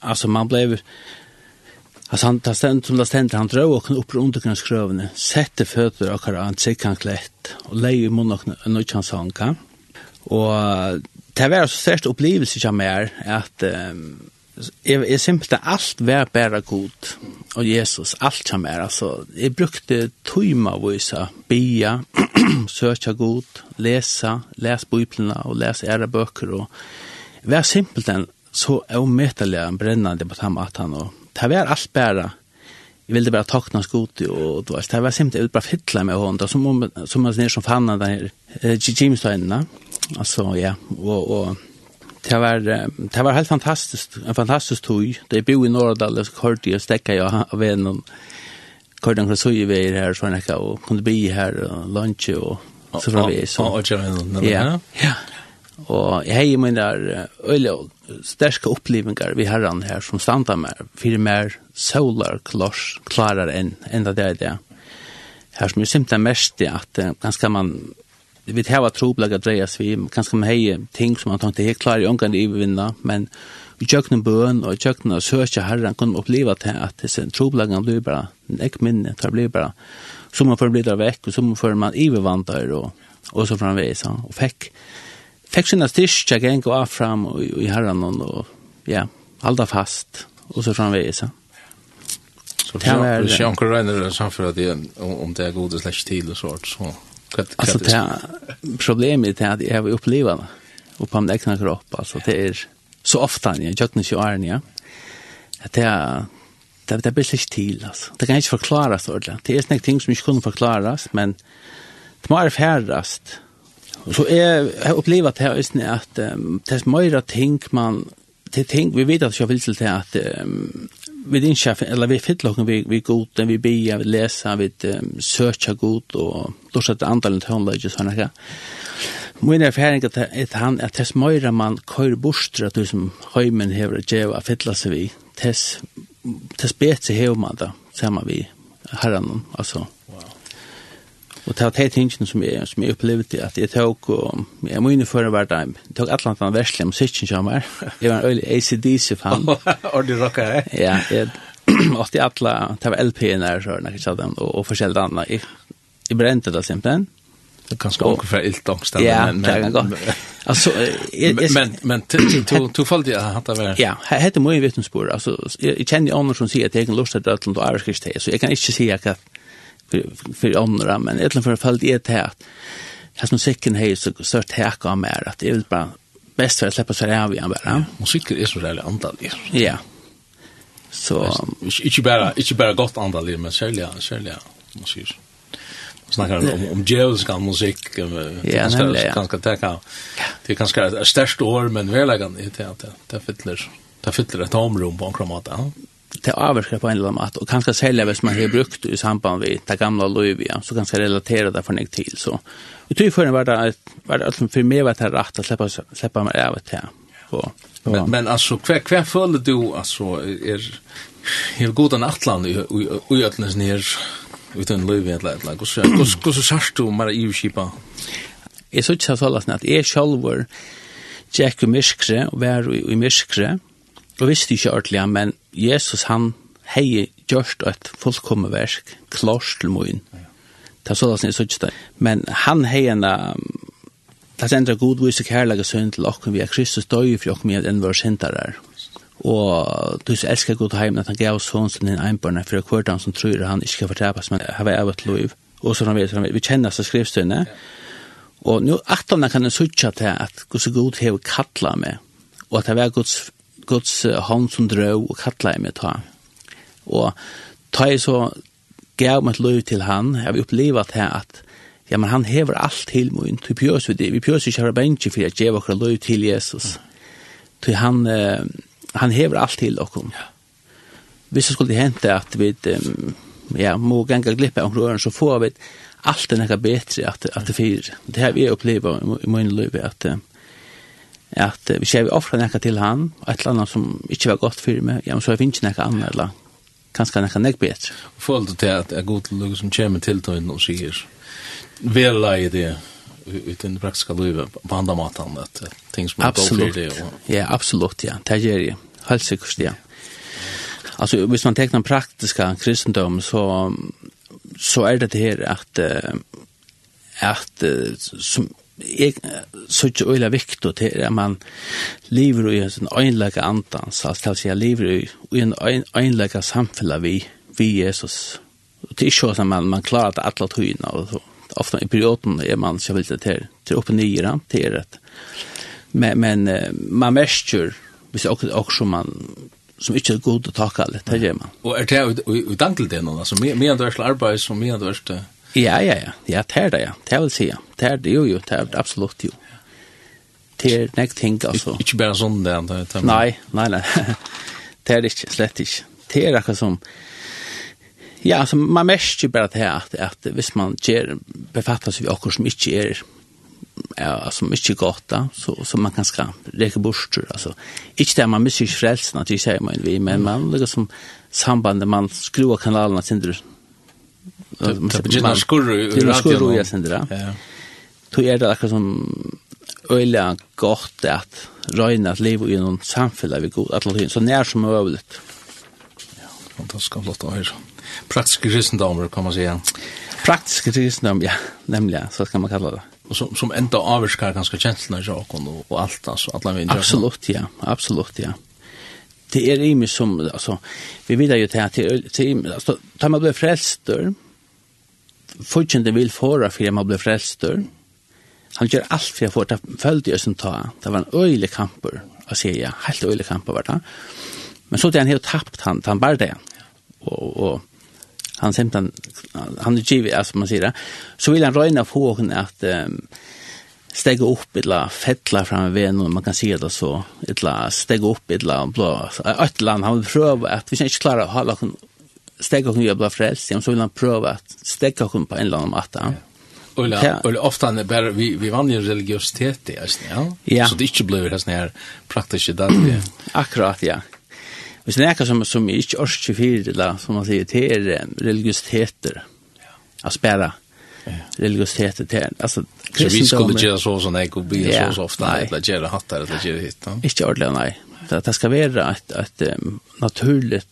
alltså man blev, alltså han tar ständ som det ständ, han drar och upp runt omkring skrövne sätter fötter och har han sig klätt och lägger i munnen och nöjt hans hanka. Och det var så störst upplevelse jag mer att um, jeg, jeg simpelthen alt var bara god og Jesus, alt som er, altså, jeg brukte tøyma vise, bia, søkja god, lesa, les biblina og les æra bøker og vær simpelt enn så avmetelig en brennande på tam at han og det var alt bæra jeg ville bare takna skoti og då var, det var simpelt jeg ville bare fytla med hånd som om som man som fann den her eh, Jimsteinene altså ja og, og det var det var helt fantastiskt en fantastisk tog det bo i Norrdal så kort jeg stäcka jag av en Kardan så ju vi här så näka och kunde bli här och lunch och så från vi så. Och ja. Ja. Och jag har min där öliga starka upplevelser vi har han här som stannar med för mer solar clash klarar än det där där. Här som är simpelt mest det att ganska man vi vet här var troblaga drejas vi ganska man hejer ting som man tänkte helt klar i ungarna i vinna men i kjøkkenen bøen og i kjøkkenen og søkje herren kunne oppleva til at disse troblagene blir bare ek minne, det blir bare som man får bli der vekk og som man får man ivervandrer og, og så framvis og fikk fikk sinne styrst, jeg gikk av fram og, i herren og ja, halda fast og så framvis Så hvis jeg anker Så det att det om det er gode slags til og sånt, så Alltså det problemet är att jag har upplevt det. Och på min egna kropp. Alltså det är så ofta ni jag gjort ni så är ni ja. Att det det det blir slikt till alltså det kan inte förklaras ordentligt det är snägt ting som inte kunde förklaras men det må är färrast och så är jag upplevt här är snä att det är mera ting man det ting vi vet att jag vill till det um, vi din chef eller vi fittlocken vi vi gott vi be vi läsa vi um, söka god och då så att antalet hon lägger såna här Min erfaring er at han at tess møyra man køyr bostra du som høymen hever djeva fytla seg vi tess, tess betse hever man da saman vi herran altså Og det var de tingene som jeg, som jeg opplevde, at jeg tok, og jeg må inn i forrige hver dag, jeg tok alt annet verslig musikken som var. Jeg var en øyelig ACDC-fan. Og du rocker det? Ja, jeg åtte alle, det var LP-en her, så jeg sa dem, og, og forskjellige andre. Jeg, jeg brente det simpelthen. Det kan ska också för ilt också men men alltså men men du du fall jag att det. Ja, jag hade mycket vittnesbörd. Alltså jag känner andra som säger att jag kan lust att det är irish te så jag kan inte säga att för för andra men egentligen för fall det är att jag som säcken hej så sort härka om mer att det är bara bäst för att släppa sig av igen bara. musik är så där antal. Ja. Så inte bara inte bara gott antal men sälja sälja musik snackar om om djävulska musik ja ganska täcka det är ganska ett störst år men väl verkligen det att det fyller det fyller ett tomrum på en kromata det avskriver på en eller annan och kanske sälja hvis man har brukt i samband med det gamla Louisvia så kanske relatera det för något till så. Och typ för var det var det alltså för mig var det rätt att släppa släppa mig av det här. Men men alltså kvä kvä föll du alltså är är god an atlan i öllnes ner? utan løyvi eller et eller annet. Hvordan sørst du mer i uskipa? Jeg så ikke så at jeg selv var tjekk i myskre og var i myskre og visste ikke ordentlig, men Jesus han hei gjørst et fullkomme versk klars til moen. Det er så at jeg så. Men han hei en Det er enda god vise kærlega sønn til okken vi er Kristus døy for okken vi er enn vår syndere. er. Og du så elsker god heim at han gav sånn sin en einbarn for hver han som tror han ikke skal fortrepas, men har var av et liv. Og så han vet, han vi kjenner seg skrivstøyne. Og nå, atlan kan jeg sutja til at god så god hev kalla meg, og at det var Guds, Guds hånd som drøv og kalla meg ta. Og ta jeg så gav meg et liv til han, jeg har oppleva til at ja, men han hever alt til min, vi pjøs vi det, vi pjøs ikke av bensin for jeg gav okra liv til Jesus. Mm. Til han, eh, han hever alt til okkom. Ja. Hvis det skulle hente at vi um, ja, må ganga glippe av røren, så får vi alt er nekka betre at, at det fyrir. Det her vi opplever i min liv at at vi ser vi offra nekka til han, et eller annet som ikke var godt fyrir meg, ja, men så finnes nekka annet, eller kanskje nekka nekka betre. Følte til at det er god til noe som kommer til tøyden og sier, vel leie det, ut i den praktiska livet på andra matan att ting som absolut. det och ja absolut ja. Det gör det helt säkert ja. Alltså hvis man tar den praktiska kristendom så så är det det här att att som jeg så ikke øyla viktig til at man lever i en øynlegg andans, altså til å si jag lever i en enläka samfälla vi vi Jesus. Det er ikke så at man, man klarer att alle tøyene og så ofta i perioden er man så vill det till till nye nyra till det. Men men man mestjer hvis det också också man som ikke er god att ta lite det gjør man. Och er det och dankel det någon alltså mer mer dörst arbete som mer dörst. Ja ja ja, ja det där ja. Det vill ja, Det är det ju ju det är absolut jo. Det är näkt tänk alltså. Inte det sån det. Nej, nej nej. Det är det slett ikke. Det är något som Ja, altså, man märker bara det här at, att hvis man gjør, befattar seg vid akkur som ikke er, ja, som ikke er godt, da, så så man kan ska reke bort altså. Ikke det, man missar frälsen att jag säger man vi men man lägger som sambandet man skruvar kanalerna sönder man skurrar skurrar jag sönder ja. Då är det akkurat som öliga gott att röjna att leva i någon samfälla vi god att så när som möjligt ja fantastiskt flott att höra praktisk kristendom, kan man säga. Praktisk kristendom, ja, nämligen, så kan man kalla det. Och som, som enda avvärskar ganska kjenslene i saken och, och allt, alltså, alla vinner. Absolut, ja, absolut, ja. Det är ju som, alltså, vi vill ju till att det är, alltså, tar man blir frälster, fortfarande vill föra för att man blir frälster, han gör allt för att få det följt i som ta. Det var en öjlig kamper, att säga, helt öjlig kamper var det. Men så det han helt tappt han, han bara det. Och, och han simpelthen, han er givet, altså man sier det, så vil han røyne på henne at um, stegge opp etla fettla fram ved noen, man kan si det så, etla stegge opp etla blå, et eller han vil prøve at, hvis han ikke klarer å holde henne, stegge henne jobba frelst, så vil han prøve at stegge henne på en eller annen måte. Ja. Ulla, ja. Ulla ofta när bara vi vi vann ju religiositet i ja? ja. Så det inte blir det här praktiska där. Akkurat, ja. Hvis det er noe som, som ikke orsker fire, eller som man sier, det er religiøsiteter. Altså bare religiøsiteter. til. altså, så vi skulle gjøre så sånn, jeg kunne bli så så ofte, nei. eller gjøre hatt her, eller gjøre hit. Ikke ordentlig, nei. Det, det skal være et, et, um, naturlig,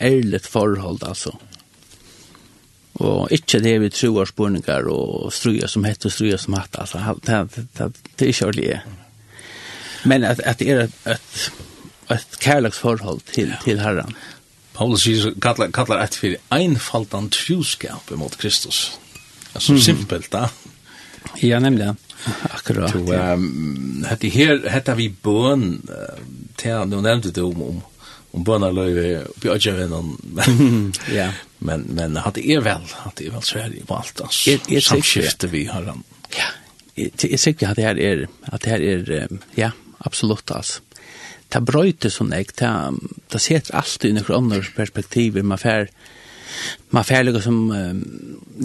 ærlig forhold, altså. Og ikke det vi tror spørninger og struer som hette og struer som hatt, altså. Det, det, det, det er ikke ordentlig. Men at, at det er et, et ett kärleksförhåll till till Herren. Paulus säger kallar kallar ett för enfaldan troskap emot Kristus. Alltså mm. simpelt där. Ja, nämligen. Akkurat. Så ehm hade här hade vi bön till nu nämnde du om om om bönalöve på men, Ja. Men men hade er väl hade är väl så här i allt alltså. Det är vi har. Ja. Det är säkert att det här är att det här är ja, absolut alltså ta brøyter sånn jeg, ta, ta setter alltid i noen andre perspektiv, man fer, man fer liksom,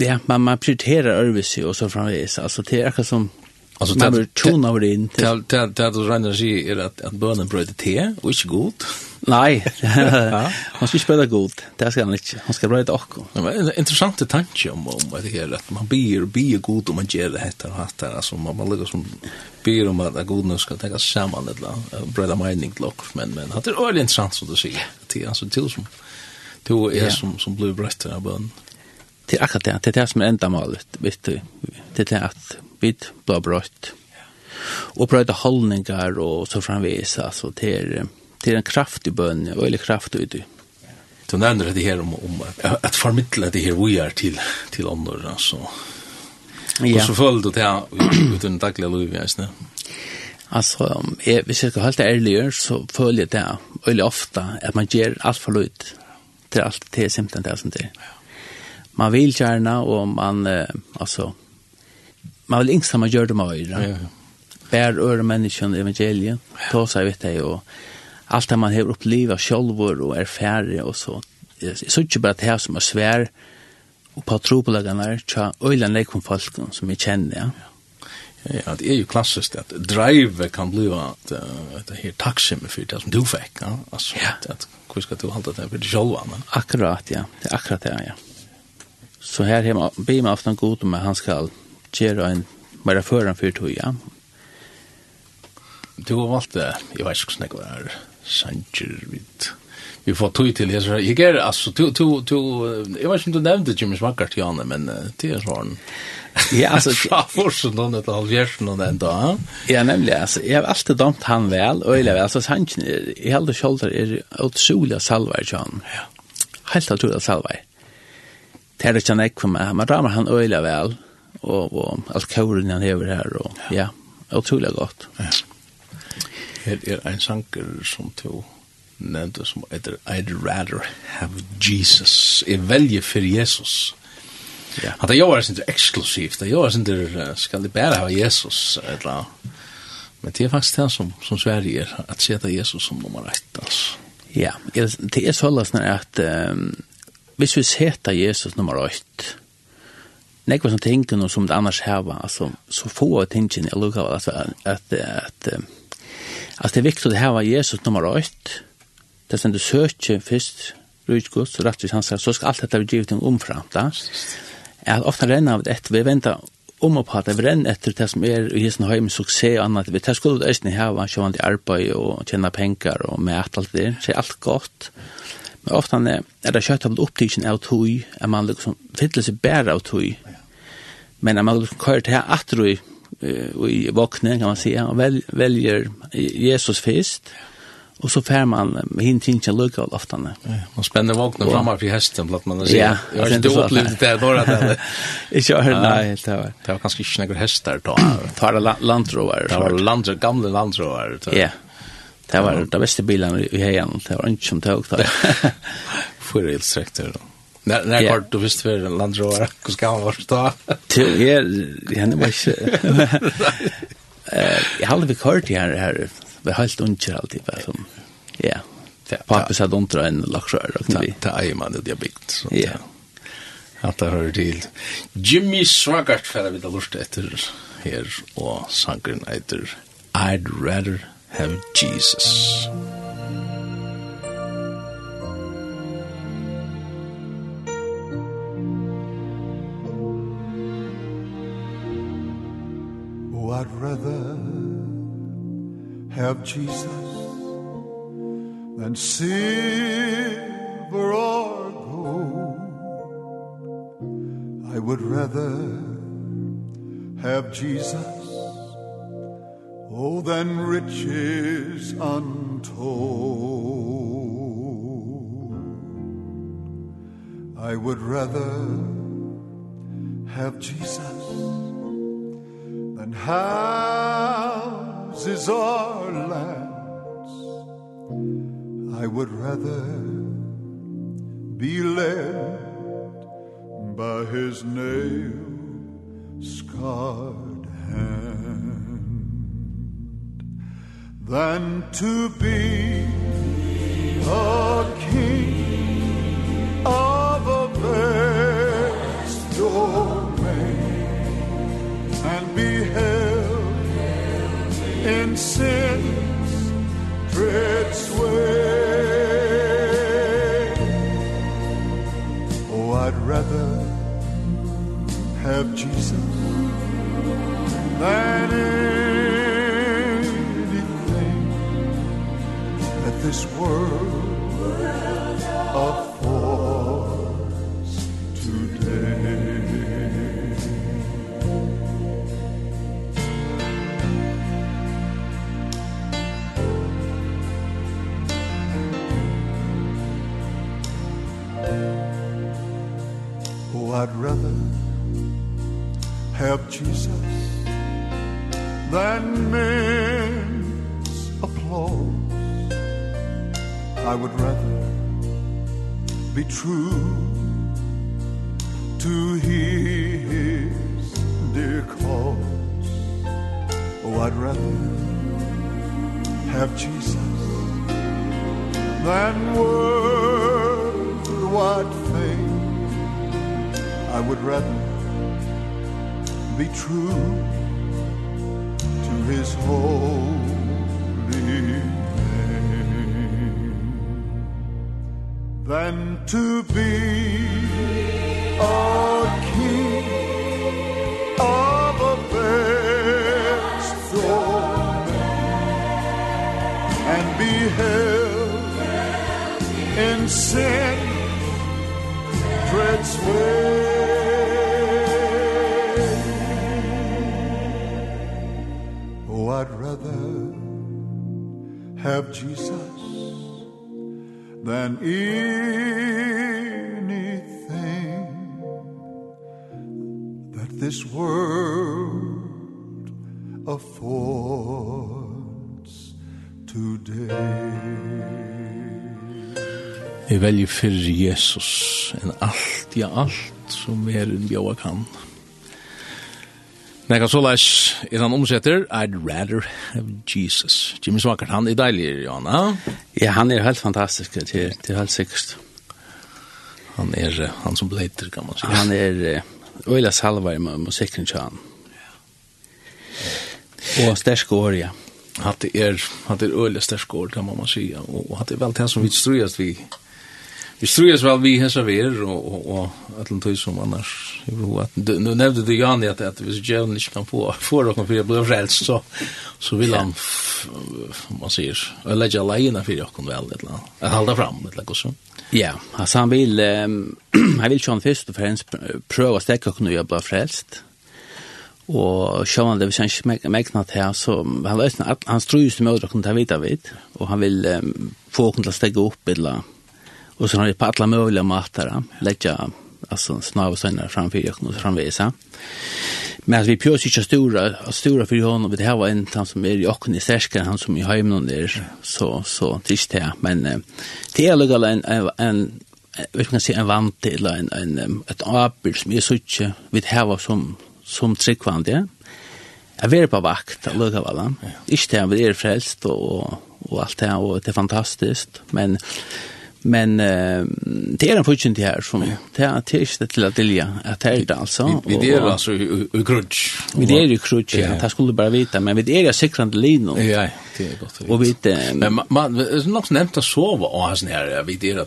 ja, man, man prioriterer øvelse og så framvis, altså det er akkurat som, Alltså man vill tjona över in Det det till att renna sig är att att bönen bröd te och inte god. Nej. Man ska spela god. Det ska han inte. Han ska bröd och. Det var intressant tanke om om vad det är att man ber be god om man ger det här och hatt här alltså man man lägger som ber om att goden ska ta sig samman ett la bröd mining lock men men det är väldigt intressant så att se. Det är alltså till som då är som som blir bröd av bön det er akkurat det, det er det som er enda målet, vet du, det er at vi blir brøtt. Og brøyde holdningar og så framvis, altså, det er, det er en kraftig bønn, og veldig kraftig ut. Du nevner det her om, om at formidle det her vi er til, til andre, altså. Ja. Og så føler du det her uten daglig liv, jeg snar. Altså, jeg, hvis jeg skal holde det ærligere, så føler jeg det veldig ofte at man gjør alt for løyt. Det er alt, det er simpelthen det som det er. Ja man vill gärna och man eh, alltså man vill inte man gör det med Ja, ja. Bär öra människan evangeliet. Ta sig vet det och allt det man har upplevt självor och är färdig och så. Så inte bara det här som är svär och på tropolagarna tja öjlan lekom folk som jag känner. Ja. Ja, det är ju klassiskt att drive kan bli att det här tacksamme för det som du fick, ja. Alltså, att hur ska du hålla det för dig själv? Akkurat, ja. Det är akkurat det, ja. Så här hemma be mig aftan god om han skall göra en bara föran för toja. Du har valt det. Jag vet inte vad det är. Sanger vid vi får tog till det så jag är alltså to to to jag vet inte om du nämnde Jimmy Smackar till honom men det är sån ja alltså forsen då det har gjort någon den då ja nämligen alltså jag har alltid dömt han väl och eller alltså han i hela kjolder är otroliga salvar John ja helt otroliga salvar det er ikke han ikke for meg, men rammer han øyla vel, og, og alt kauren han hever her, og ja, ja utrolig godt. Ja. Her er en sanger som to nevnte som heter I'd rather have Jesus. Jeg velger for Jesus. Ja. Han det jo er ikke eksklusivt, det jo er ikke skal det bare ha Jesus, eller Men det er faktisk det som, som Sverige er, at seta Jesus som nummer ett, altså. Ja, det er sånn at um, hvis vi setter Jesus nummer 8, nekva som tingene som det annars heva, altså, så få av tingene, jeg lukkar, altså, at, at, at, at det er viktig å heva Jesus nummer 8, det er sånn du søker først, rujtgods, rettvis hans, så skal alt dette bli givet en omfram, da. At ofta renner av det, vi venter om og på at vi renner etter det som er i hessen høy med suksess og annet, vi tar skuld og øyne heva, var til arbeid og tjene penger og med alt alt det, så er alt godt. Men ofta er er det kjøtt av opptidsen av tog, at man liksom fyller seg bare av tog. Men at man liksom kører til her atro i, i våkne, kan man si, og vel, velger Jesus først, og så fær man hin tinja lukka ofte. Ja, man spenner våkne og... framme for hesten, blant man sier. Ja, jeg har ikke opplevd det når det er. Ikke har nei, det var. Det var kanskje ikke noen hester, da. Det var landrover. Det var landrover, gamle landrover. Ja, ja. Det var de beste bilarna i hejan, det var inte som tog där. Förhjulsträckter då. När när kort du visste för en Land Rover, hur ska man förstå? Till er, henne var inte. Eh, jag hade vi kört här här. Vi har helt uncher alltid bara som. Ja. Pappa sa de drar en laxrör och det. Det är man det jag byggt så. Ja. Att det hör till. Jimmy Swaggart för vi det lust efter här och sangren efter I'd rather have Jesus. Oh, I'd rather have Jesus than silver or gold. I would rather have Jesus oh than riches untold. I would rather have Jesus than houses or lands. I would rather be led by his nail scarred hand. than to be a king of a vast domain and be held in sin's dread sway Oh, I'd rather have Jesus than it this world affords today. Oh, I'd rather have Jesus than men's applause. I would rather be true to his dear cause Oh, I'd rather have Jesus than worth what fame. I would rather be true to his whole than to be a king of a best and be held in sin dreads way Oh, I'd rather have Jesus than anything that this world affords today Jeg velger for Jesus enn alt, ja alt som er en bjóa kan. Nei, så leis, er han omsetter, I'd rather have Jesus. Jimmy Swackert, han er deilig, Johanna. Ja, han er helt fantastisk, det er, det er helt sikkert. Han er, han som bleiter, kan man si. Han er, øyla salvar med musikken til han. Og sterske år, ja. Hatt er, hatt er øyla sterske år, kan man si, og hatt er vel det som vi strøyast vi, Vi strujas väl vi hesa ver och och att tog som annars i bro att nu nämnde du Jan att att vi så gärna inte kan få få och för jag blir frälst så så vill han man säger lägga lejna för jag kan väl det la. Att hålla fram det la så. Ja, alltså han vill han vill sjön först och främst pröva stäcka kunna jag bara frälst. Och sjön det vi sen mäknat här så han lösnar han strus med att kunna ta vita vid och han vill få kunna stäcka upp eller Och så har det på alla möjliga matar. Lägga alltså snabb sen framför och framvisa. Men vi pjörs inte stora stora för honom det här var en han som är i och i särskar han som i hemmen där så så tills det men det är lugg en en vi kan se en vant eller en en ett apel som är suche vid här var som som tryckvande. Jag är på vakt lugg av alla. Inte det vi är frälst och och allt det och det är fantastiskt men Men eh, det är en fyrtjent här som det är inte till att dilja att det är det alltså. Vi, vi är alltså i, i krutsch. Vi är i krutsch, ja. Det skulle bara veta men vi är i sikrande linjen. Ja, det är gott. Och vi är... Men man, det är nog nämnt att sova och ha sån här, vi är i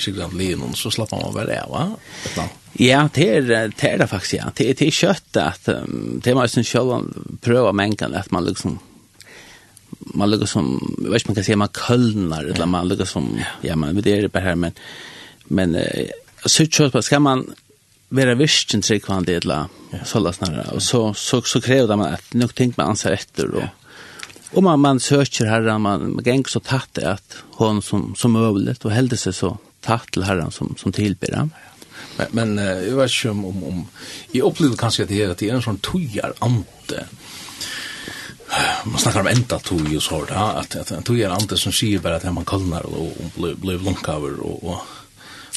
sikrande linjen, så slappar man väl det, va? Ja, det är det, er det faktiskt, ja. Det, det är kött att, det er man ju själv pröva mengen, att man liksom man lukkar som, jeg vet ikke man kan si, man kølnar, eller man lukkar som, ja. man vet det bare her, men, men eh, så tror på, ska man vara visst en tryggvand det eller sånn, snarare, och så, så, så det man at nok ting man anser efter og, og man, man søker herren, man, man ganger så tatt att hon som, som övligt och hällde sig så tatt til herren som, som tilbyr han. Men, men jeg vet ikke om, om, om jag upplevde kanske att det är, det en sån tojar ante man snackar om enda tog ju så där att att en tog är inte som säger bara att man kallnar och blir blir långcover och och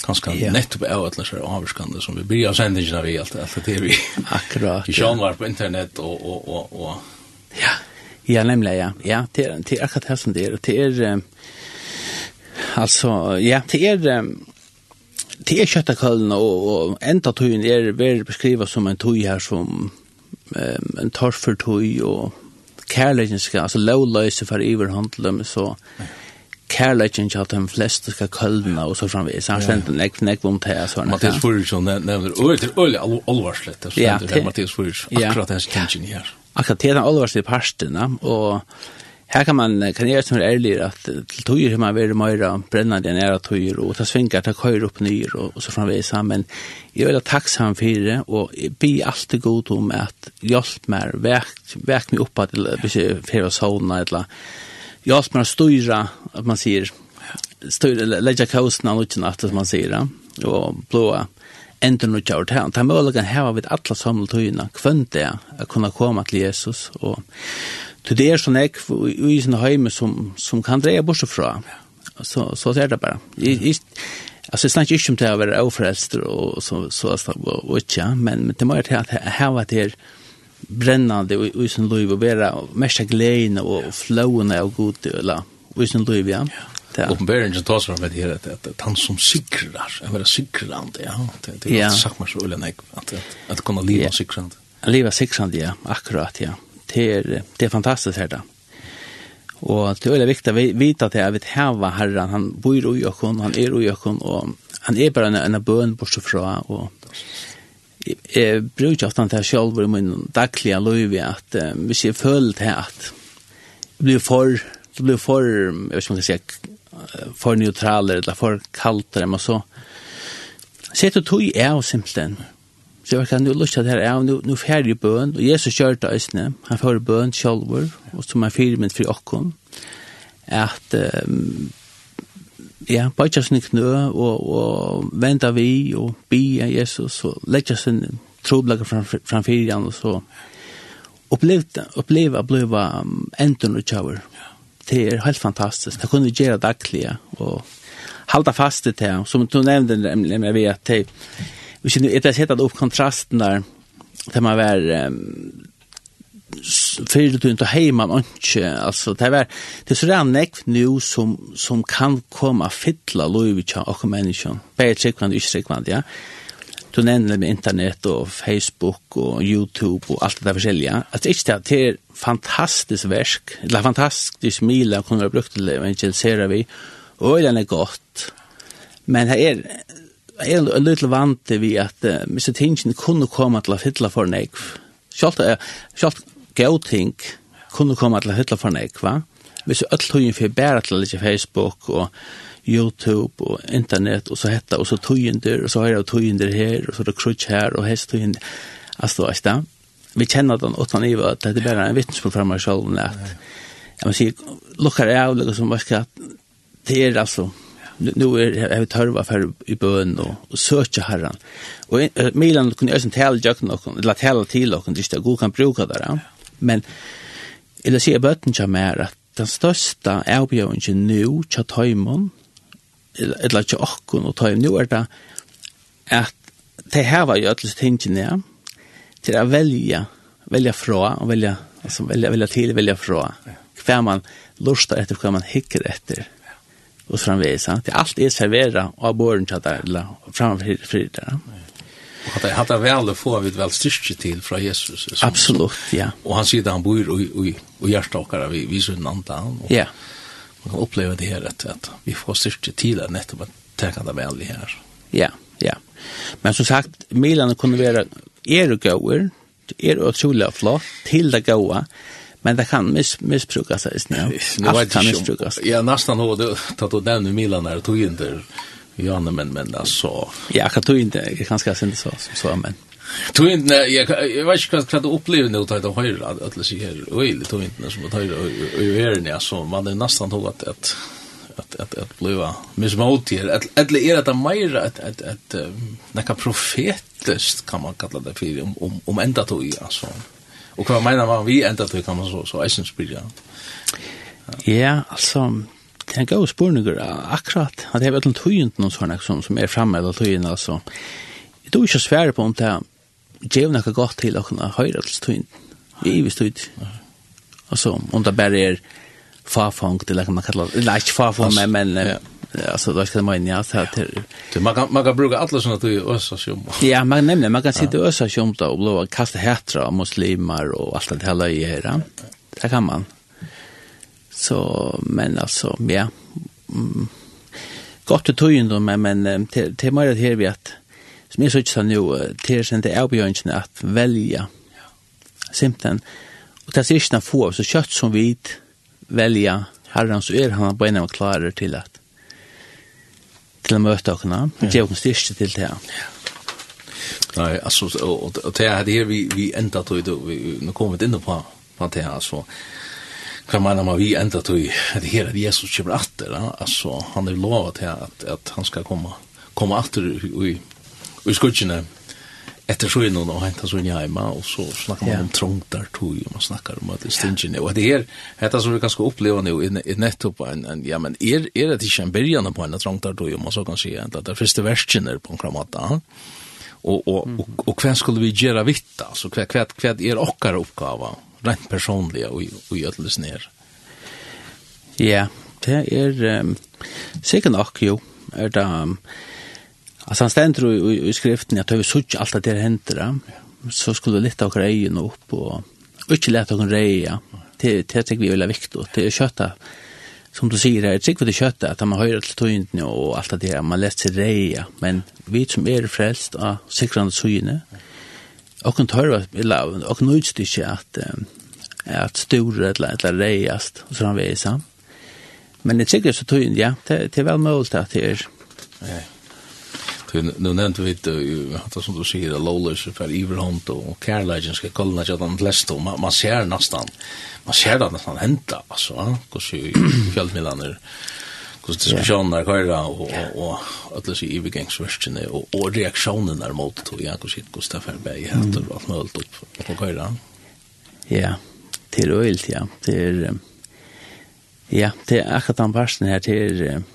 kanske yeah. nettopp är att läsa avskande som vi blir sända inte vi allt allt det vi akkurat i sjön var på internet och och och och ja. Ja nämligen ja. Ja till till akkurat här som det är till er alltså ja till er Det är köttaköllen och, och enda tøyen er väl beskrivet som en tøy här som um, en torrförtøy och kärleken ska alltså lowlöse för överhand dem så kärleken att de flesta ska kölna och så framvis. Han ständer en nek äkna om det. Mattias Furursson nämner, öl till öl öliga allvarsligt. Det ständer Mattias Furursson, akkurat hans tension här. Akkurat det är den allvarsliga parterna, och Her kan man, kan jeg som er ærlig, at til tøyer har man vært mer brennende enn ære tøyer, og ta svinger, ta køyer opp nyer, og, og så framvis men Jeg er veldig takksam for det, og jeg blir alltid god om at hjelp meg, vek, vek meg opp at hvis jeg fer og sånne, eller hjelp meg å styre, at man sier, styre, legge kaosene av natt, som man sier, og blåa enden og kjørt her. Det er mulig å ha vidt alle samme tøyene, kvendt det, å kunne komme til Jesus, og det er sånn jeg i i sin heime som, som kan dreie bort fra. Så, så er det bare. Jeg, jeg, altså, jeg snakker ikke om det å være overfrelster og så, så, så og, og ikke, men, men det må jeg til at her var det brennande og i sin liv og være mest gleden og flående og god eller i sin liv, ja. Ja. Uppenbarelsen tar fram med det att att han som sikrar, jag menar sikrande, ja. Det det är sagt man så eller nej att att kunna leva sikrande. Leva sikrande, ja, akkurat, ja det är det är fantastiskt här då. Och det är viktigt att vi vite att jeg vet vi Herren han bor i oss han er i oss och han är bara en, en bøn bortsett fra, og och eh brukar ofta til selv i min daglige liv att eh, vi ser føler här att det blir for, det blir for, jeg vet ikke om man kan säga for neutraler eller för kallt men så. Sett og tog är simpelthen. Så jeg kan nu lyst det her av, nu, nu færre bøn, og Jesus kjør det øsne, han får bøn sjolver, og som er fyrir min fri okkon, at um, ja, bøtja sin knø, og, og venda vi, og bi av Jesus, og letja sin troblaga fram, fram han, og så opplevde, oppleva, oppleva um, enten og tjauer. Det er helt fantastisk, det kunne vi gjøre daglige, og halda fast i det, som du nevnte, nemlig, vi at det Och sen är det sett att upp kontrasten där där man var för du inte hemma inte alltså det var det så där näck nu som som kan komma fylla lovicha och människan på sekund i sekund ja. Du nämnde med internet och Facebook och Youtube och allt det där försäljliga att det är det är fantastiskt verk eller fantastiskt mila kunde ha brukt det men ser vi. Och det är gott. Men här är er en liten vant vi at uh, Mr. Tingen kunne komme til å fylle for nekv. Sjalt, uh, sjalt gøy ting kunne komme til å fylle for nek, va? Hvis öll tøyen fyrir bæra til litt Facebook og YouTube og internet og så hetta, og så tøyen der, og så har jeg tøyen der her, og så er det krutsk her, og hest tøyen der. Altså, da Vi kjenner den åttan i at det er bare en vittnesmål fra meg selv, at man si lukkar jeg av, liksom, hva skal det er altså, nu är er, jag vil hörva för i bön och, og söka herran. Och uh, Milan kunde også tale til nog eller tale till och det er god kan bruka det. Ja. Men eller se bötten jag mer att den största erbjudningen nu chat tøymon, eller chat och og ta nu er det att det här var ju alltså tänkande til att välja välja fra, och välja alltså välja välja till välja fra, hva man lustar efter hva man hickar efter og framvegis. Det er alt er servera av båren til det, eller framfor det der. Og det hadde vel å få vi vel styrke til fra Jesus. Som, Absolutt, ja. Og han sier det han bor i, i, i hjertet vårt, vi viser den andre. Og, ja. Man kan oppleve det her, at, at vi får styrke til det nettopp, at det det vel i her. Ja, ja. Men som sagt, Milan kunne være er og gåer, er utrolig flott, til det gåa. Men det kan miss, missbrukas ist ja. Nu vet kan missbrukas. Ja, nästan hur du då den Milan där tog inte Ja, men men alltså. Ja, jag tog inte, jag kanske sen så så men. Tog inte jag jag vet inte vad du upplever nu att höra att det sig här. Oj, tog inte som att höra och är ni alltså man är nästan tog att att att att att bliva missmotier att att är det mer att att att näka profetiskt kan man kalla det för om om om ända tog alltså. Och vad menar man vi ända till kan man så så eisen spyrja? Ja, altså, det er en god spurningar akkurat. at det är väl tøyent noen sånne som som er fremme, eller tøyent, altså, jeg tror ikke så svårt på om det er ger något godt til å kunne höra til tøyent, Vi visst tøyent. Altså, om det bare er farfång till kan man kalla det. Eller ikke farfång men men Ja, alltså då ska man ja så här det man kan man kan bruka alla såna till ösa sjum. Ja, man nämner man kan sitta ösa sjum då och blåa kasta hetra av muslimer och allt det hela i här. Det kan man. Så men alltså ja. Mm, gott att tojen då men men till mer det här vi att som är så inte så nu till sen det är inte att välja. Simpelthen. Och det är inte få så kött som vit välja herran så är han på en av klarer till att til å møte dere, og gjøre dere styrke til det her. Nei, altså, og, og det er her vi, vi enda tog, vi, nå kommer vi inn på, på det her, altså, hva mener man vi enda tog, det her er Jesus kommer atter, altså, han er lovet her at, at han skal komme, komme atter i, i, i skudgjene, efter så innan och hämta så in hemma och så snackar man om trångtar tog och man snackar om att det stinker nu. Och det här heter som vi kanske upplever nu i, i nettopp en, en, ja men är, är det inte en början på en trångtar tog om man så kan säga att det första värsten är på en kramata. Och, och, och, och vad skulle vi göra vitt alltså? Vad, vad, vad är okkar uppgava rent personliga och, och gödles ner? Ja, det är um, sikkert nok, jo. Er det, um, Alltså han ständer i, i, skriften att vi sutt allt det där händer. Så skulle lite av grejen upp och inte lätt av reja. Det det tycker vi är väldigt viktigt. Det är kötta som du säger här, tycker vi det kötta att man höjer till tøynden och allt det där man läser reja, men vi som är frälst av sikrande syne. Och kan höra eller och nöjst inte att att stora eller eller rejast och så visar. Men det tycker så tøynden, ja, det, det är väl möjligt att det är. Nej. Nu nevnte vi det som du sier, det Lawless er iverhånd og kærleidjen skal kolla ikke at han leste, og man ser nesten, man ser det nesten henta, altså, hvordan fjellmidlene er, hvordan diskusjonen er køyra, og alle sier ivergangsverskene, og reaksjonen er mot, og ja, hvordan det er bare heter, og alt mulig opp, og køyra. Ja, til øyelt, ja, det er, ja, det er akkurat den parten her, til, er, ja,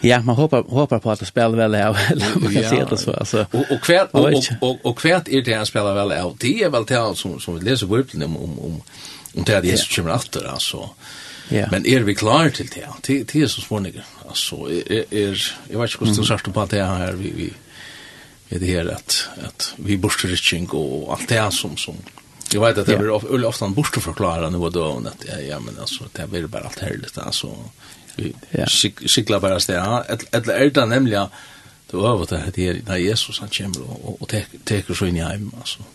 Ja, man hoppar hoppar på att spela väl här. man kan se det så alltså. Och och kvärt och och, och kvärt är det att spela väl av. Det är väl det som som vi läser Bibeln om om om om det är Jesus kommer efter alltså. Ja. Men är vi klara till det? Det det är så svårt Alltså är är jag vet inte hur det sagt på att det här vi vi är det här att att vi borste riking och allt det som som Jag vet att det blir ofta en borste förklara nu och då att ja men alltså det blir bara allt härligt alltså ja. sikla bara sted. Eller er det nemlig at du har vært det her, da Jesus han kommer og, og teker, teker så inn i heim, altså.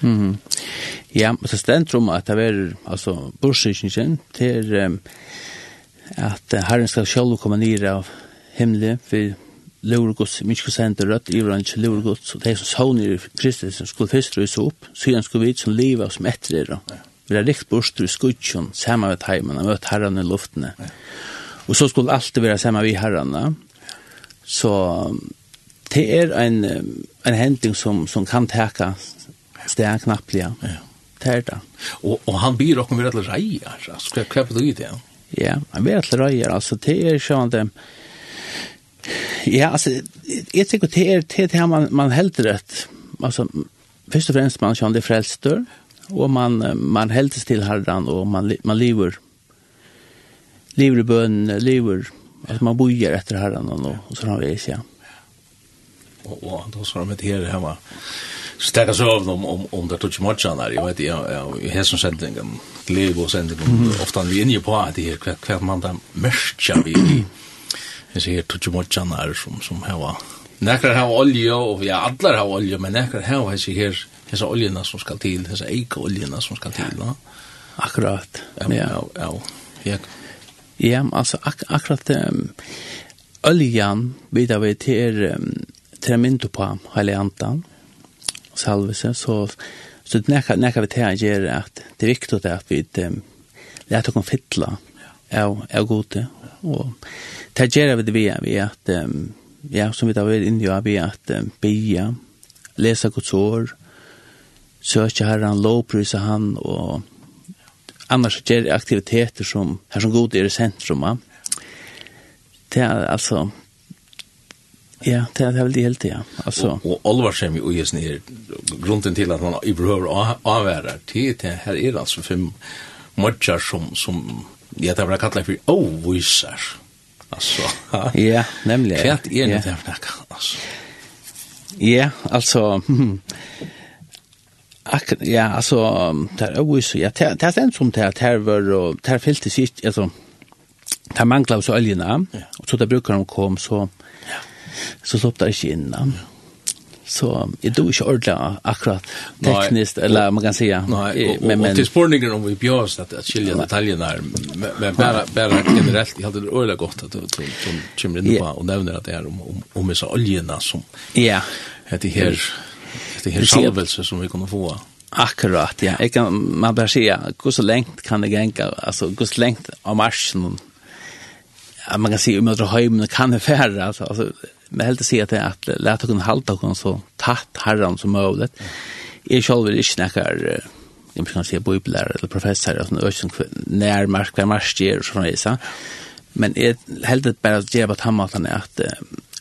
Mm. Ja, så stendt om at det er, altså, bursdykningen til um, at uh, Herren skal selv komme ned av himmelen, for Lurgods, mykje skulle sende rødt i hverandre Lurgods, og de som savner Kristus som skulle først røyse opp, så han skulle vite som livet som etter det. Vi har rikt bort i skutsjon, sammen med heimen, og møtt herren i luftene. Ja. Og så skulle alltid vara samma vi herrene. Så det är en en händing som som kan teka stärk knappliga. Ja. Det er det. Och och han blir också med att reja alltså. Ska jag kläppa det ut? Ja, han blir att reja alltså det är sånt det Ja, alltså jag tycker det är det här man man helt rätt. Alltså först och främst man känner det frälster och man man helst till herran och man man lever lever i bøn, lever, at man bojer etter herren og, og så har vi ikke, ja. Og, og då vi med her hemma. Så tackar så av dem om, om det tog mot här. Jag vet, jag, jag, jag har som sändningen, lever och sändningen, ofta vi är inne på att det här, kvart, kvart man där märkja vi, jag ser tog mot här som, som var. Nekrar hava olja, og ja, allar hava olja, men nekrar hava hessi her, hessa oljena som skal til, hessa eika oljena som skal til, no? Akkurat, ja. Ja, ja, ja. Ja, altså ak akkurat um, öljan vidar vi til um, til myndu på hele andan salvese, så, så det nekka, nekka vi til å gjøre at det er viktig at vi um, lærte å fytla av, av gode, og det gjør vi det vi vi at um, ja, som vi da var inne i, vi at um, bia, lesa gods år, søke herran, lovprysa han, og annars ger aktiviteter som här som god är i centrum. Va? Det är alltså Ja, det är väl det helt ja. Altså, og, og Oliver som ju är snär grunden til at man i behöver avvære till det her er altså fem matcher som som jag tar kallet for för Altså, ha? Ja, nemlig. Hva er det ja. for där altså? Ja, alltså Ak ja, alltså det är ju så ja, det är sen som det här var och det här fältet sist alltså det manglar så oljorna och så där brukar de kom så så slopp där inte in. Så det då är ordla akkurat tekniskt eller man kan säga men men det spårningen om vi björs att att skilja detaljerna men bara bara generellt jag det ordla gott att du kommer inn på och nevner att det er om om så oljena som ja. det här Det är salvelse som vi kunne få. Akkurat, ja. Jag kan, man bara säga, hur så långt kan det gänga, alltså hur så långt av marschen, att man kan se om man drar hem, kan det färra, alltså, alltså men helt se att att lätta kunna halta kon så tätt herran som möjligt. Är själv vill inte snacka jag kan säga biblar eller professor eller sån ösen när mark när mark ger så från isa. Men är helt det bara att ge på att är att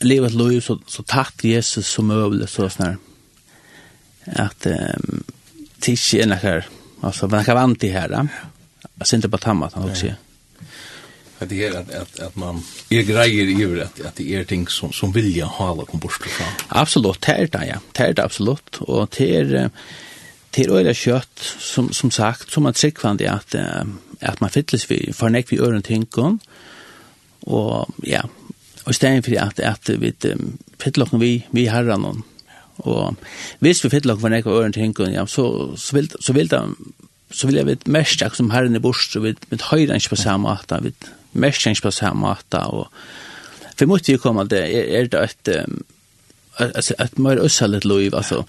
leva ett liv så så tätt Jesus som möjligt så snart att um, tiske er nekker, alltså men kan vant i her, jag synes inte på tammat han också. Att det är att, att, att man är grejer över att, att det är ting som, som jag ha alla kom bort från. Absolut, det är det, ja. Det är det absolut. Och det är, det är öliga kött, som, som sagt, som man tryckvande att, att man fylldes vid, för näck vi öron tynkon. Och ja, och istället för att, att vi fylldes vi, vi herran någon Og hvis vi fyller hver nekka øren til hinkun, ja, så, så, vil, så vil det så vil jeg vite mest akkurat som herren i bors, så vil mitt høyre ikke på samme måte, vil mest ikke på samme måte, og for mot vi kommer det, er, det et, et, et mer øssalet liv, altså,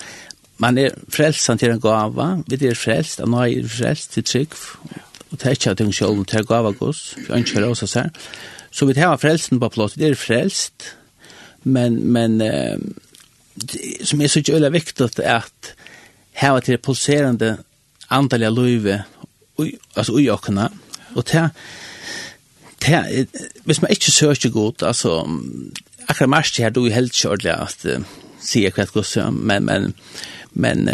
man er frelst til en gava, vi er frelst, og nå er frelst til trygg, og det er ikke at hun selv til gava gos, for han kjører også seg, så vi har frelsen på plass, vi er frelst, men, men, som är så jävla viktigt att här att det pulserande antaliga löve alltså i ökna och det det hvis man inte söker gott alltså akkurat mest här då är helt kört att se kvart går så men men men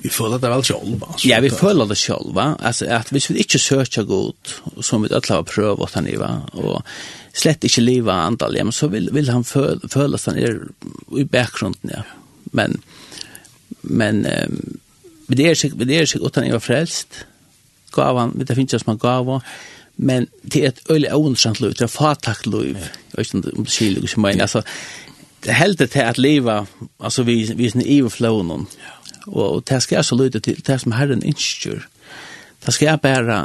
Vi føler det vel sjølva. Altså. Ja, vi føler det sjølva. Altså, at hvis vi ikke søker godt, som vi alle har prøvd at han er, og slett ikke livet andal, ja, så vil, vil han føle, føle at han er i bakgrunden, ja. Men, men, um, det er sikkert, det er sikkert at han er frelst, gav han, det finnes ikke som han gav, men det er et øyelig åndsant liv, det er fatakt liv, ja. ikke om det skiljer, ikke mener, altså, det heldet til at livet, altså, vi, vi er i overflånen, ja og det skal jeg så lyde til det som Herren innskjør. Det skal jeg bare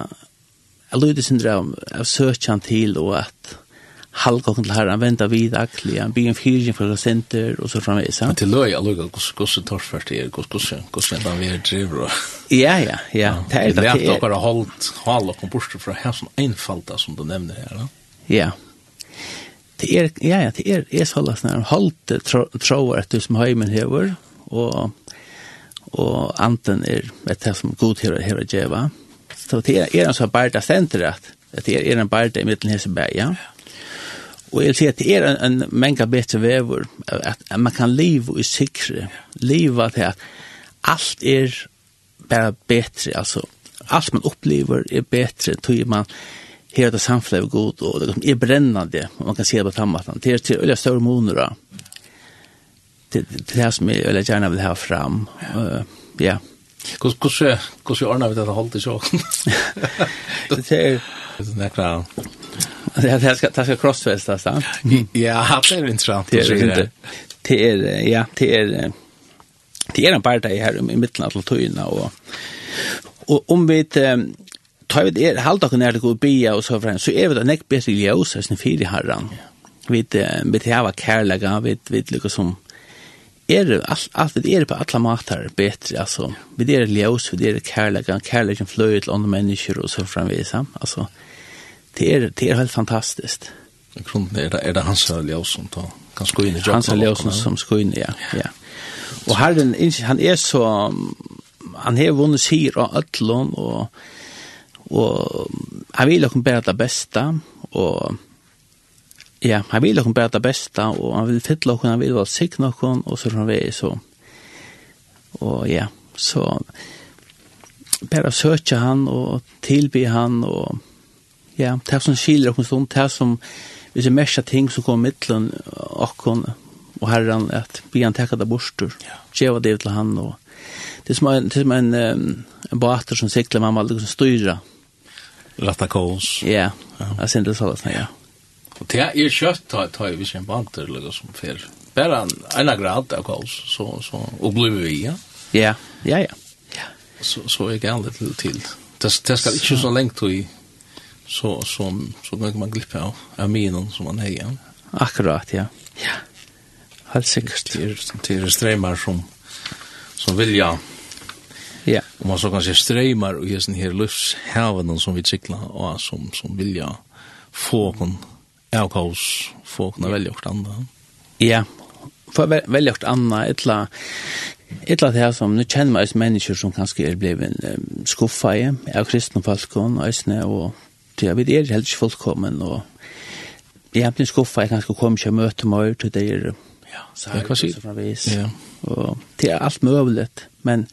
jeg lyde sin drøm av søkjan til og at halvgåken til Herren venter vid akkurat, han bygger en fyrtjen for senter og så framvis. Men til løy, jeg lykker hvordan torsførst er, hvordan vi er driver. Ja, ja, ja. Det er det. Det er dere holdt halvgåken bort fra her som einfalda som du nevner her. Ja. Det er, ja, ja, det er, er sånn at han holdt tråd etter som heimen hever, og og anten er et det som god her og djeva. Så det er, er en sånn barda senter at det er, en barda i middelen hese bæg, ja. Og jeg vil si at det er en, en menga betre vever at, at man kan liv i sikre, liv at alt er bara betre, altså allt man upplever är bättre tror man hela det samfället är god och det är brännande och man kan se det på frammattan. Det är till öliga större moner det, det er som jeg eller gjerne vil ha fram. Uh, ja. Hvordan ordner vi dette holdt i sjåken? det er... Det er klart. Det här ska det ska crossfesta så. Ja, det är intressant. Det är inte. Det är ja, det är det är en part i här i mitten av Tøyna och och om vi tar vi det halda kunna det gå bia och så fram så är det en bättre ljus sen för i herran. Vi det vi det var kärlega vi vi liksom som er allt allt det är på alla matar bättre alltså vi det är ljus vi det är kärleken kärleken flöjer till andra människor och så framvis alltså det är det är helt fantastiskt. Grunden är det är det hans ljus som tar kan sko in i hans ljus som sko in ja. ja. Och herren han är så han har vunnit sig av allon och och han vill också bara det bästa och Ja, han vil okkur bæta besta, og han vil fylla okkur, han vil vel sikna okkur, og så han vei, så. Og ja, så bare søkja han, og tilby han, og ja, det som skiljer okkur stund, det som, hvis det er ting som kom mittlen okkur, og herran, at vi han tekka det bostur, djeva det til han, og det er som en, det er som en, en båter som sikler, man må aldri styra. Ratta kås. Ja, jeg synes det sånn, ja. ja. Og det er kjøtt ta ta vi sin banter eller som fer. Bara en ena grad av kals så så och blev vi ja. Ja, ja ja. Ja. Så så är gärna lite till. Det det ska inte så länge då så, så som så kan man glippa av aminen som man hejar. Akkurat ja. Ja. Helt säkert det är strömmar som som vill jag Ja. Om man så kan se strömmar och just den här luftshaven som vi cyklar och som som vill jag få kon Ja. Folk har veldig gjort andre. Ja, for veldig gjort andre, etla, etla det her som, nu kjenner man oss mennesker som kanskje er blevet um, skuffa i, av kristne falskon, øsne, og til jeg vet er helt ikke fullkommen, og jeg har blitt skuffa, jeg kanskje kommer ikke og møter meg, til det er, ja, så har jeg fra vis. Ja. Og det er alt mulig, men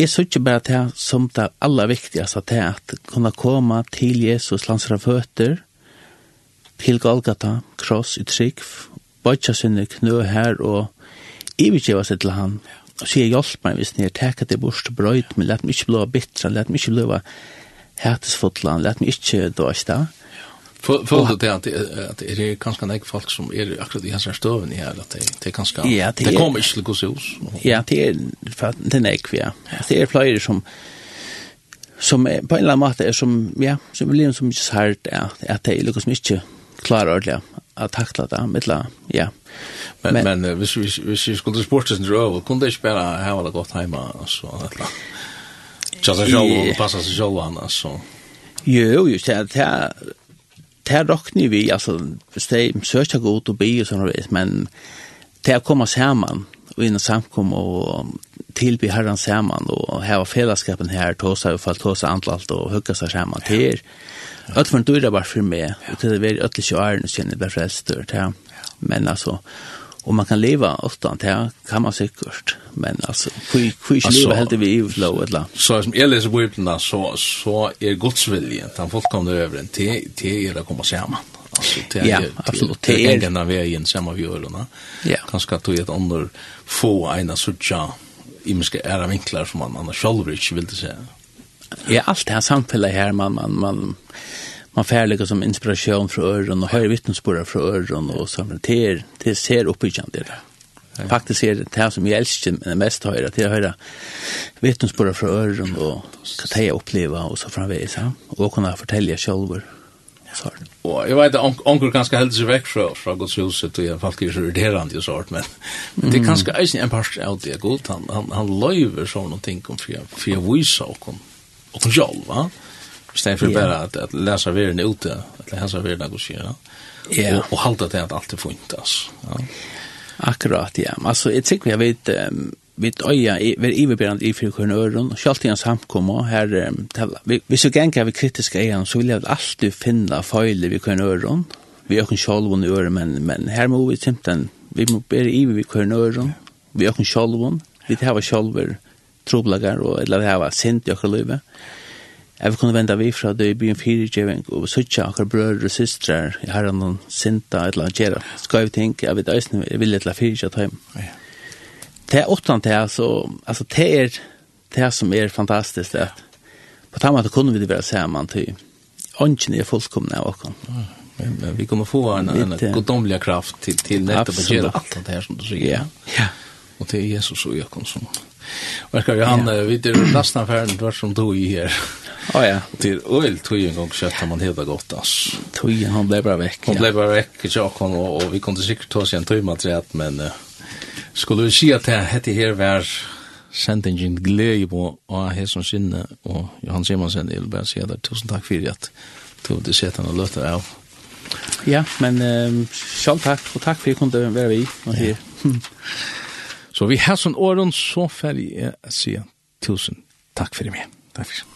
jeg så ikke bare det som det aller viktigste, det er at kunne komme til Jesus lands fra føtter, til Golgata, kross i trygg, bøtja sinne knø her og ivergjeva seg til han, og sier hjelp meg hvis ni er teka det bort til brøyt, men let meg ikke blå bittra, let meg ikke blåa hætesfotlan, let meg ikke dåsta. Følte det at, at er ganske kanskje nek folk som er akkurat i hans støven i her, at det, det er kanskje, ja, det, det kommer ikke til gos hos. Ja, det er, det er nek, ja. Det er flere som, som på en eller annen måte er som, ja, som lever som ikke sært, at det er lukkos som ikke klarar ordentligt att tackla det mittla ja. Men men, men hvis vi hvis vi skulle sporta sin dröv kunde det spela här var det gott hemma alltså Jag sa jag och passa sig själv han så. Jo, just det här det rocknar vi alltså det sökte gå ut och be och såna vis men det att komma samman och in samkom och tillbe Herren samman och ha fällskapen här tosa och fall tosa antalt och hugga sig samman till Öll var en dyra bara för mig. Ja. Det var öll i 20 år sedan jag blev frälst. Men alltså, om man kan leva utan det kan man säkert. Men alltså, hur ska leva helt vi i flow eller? Så som jeg leser Bibelen, så, så er Guds vilje, att han fullkomne över en til till er att komma samman. Alltså, till, ja, till, absolut. Till, det er. Till vägen sammen vi gör. Ja. Kanskje at du er et andre få ena sådär imiska ära vinklar som man annars själv ikke vil säga ja, allt det här samfället här, man, man, man, man färliga som inspiration från öron och hör vittnesbörd från öron och så det, det ser uppbyggande det där. Faktiskt är det här som jag älskar mest höra, att höra vittnesbörd från öron och kan jag uppleva och så framvis. Ja? Och kunna fortälja själva. Ja. Och jag vet att onkel ganska helt sig väck från från Guds huset och jag alla fall är det irriterande ju men det är kanske är en part av det god han han, han löver så någonting om för för visa och kom och kontroll va? Istället för bara att, att läsa världen ute att läsa vidare och så ja. Och, och hålla det att allt är fint alltså ja. Akkurat ja. Alltså jag tycker jag vet um, vid öja är iverberand i fyrkön öron skalt igen samkomma här vi, vi så gänga vi kritiska igen så vill jag alltid finna fejl vi kan öron vi har kan själva i öron men men här måste vi simpelthen vi måste be i vi kan öron vi har kan själva vi det här troblagar og eller hava sint i okkar løyve. Jeg vil kunne venda vi fra det i byen fyrirgjeving og suttja okkar brødre og systrar i Herren noen sinta eller gjerra. Skal vi tenke, jeg vet eisen, jeg vil etla fyrirgja ta Ja. Det er åttan det, altså, altså det er det som er fantastisk, det at på tamma at kunne vi det være saman til ånden er fullkomne av okkar. Men men vi kommer få en, en godomliga kraft till till nettopp att göra allt det här som du säger. Ja. ja. Och det är Jesus och jag som Verkar ju han vi er det nästan det vart som tog i här. Ja ja, till öl tog en gång kött man hela godt, ass. Tog han blev bara veck. Han blev bara veck jag kom och, og vi kunne säkert ta oss en timme till men uh, skulle vi se att det hette här var sendingen glede på och här som sinne och Johan Simonsen jeg vil bare si at tusen tack för att tog sett sätta och låta av. Ja, men um, selv takk, och tack för att du kunde vara vi och här. Ja. Så vi har sånn åren, så ferdig jeg sier tusen takk for det med. Takk for det.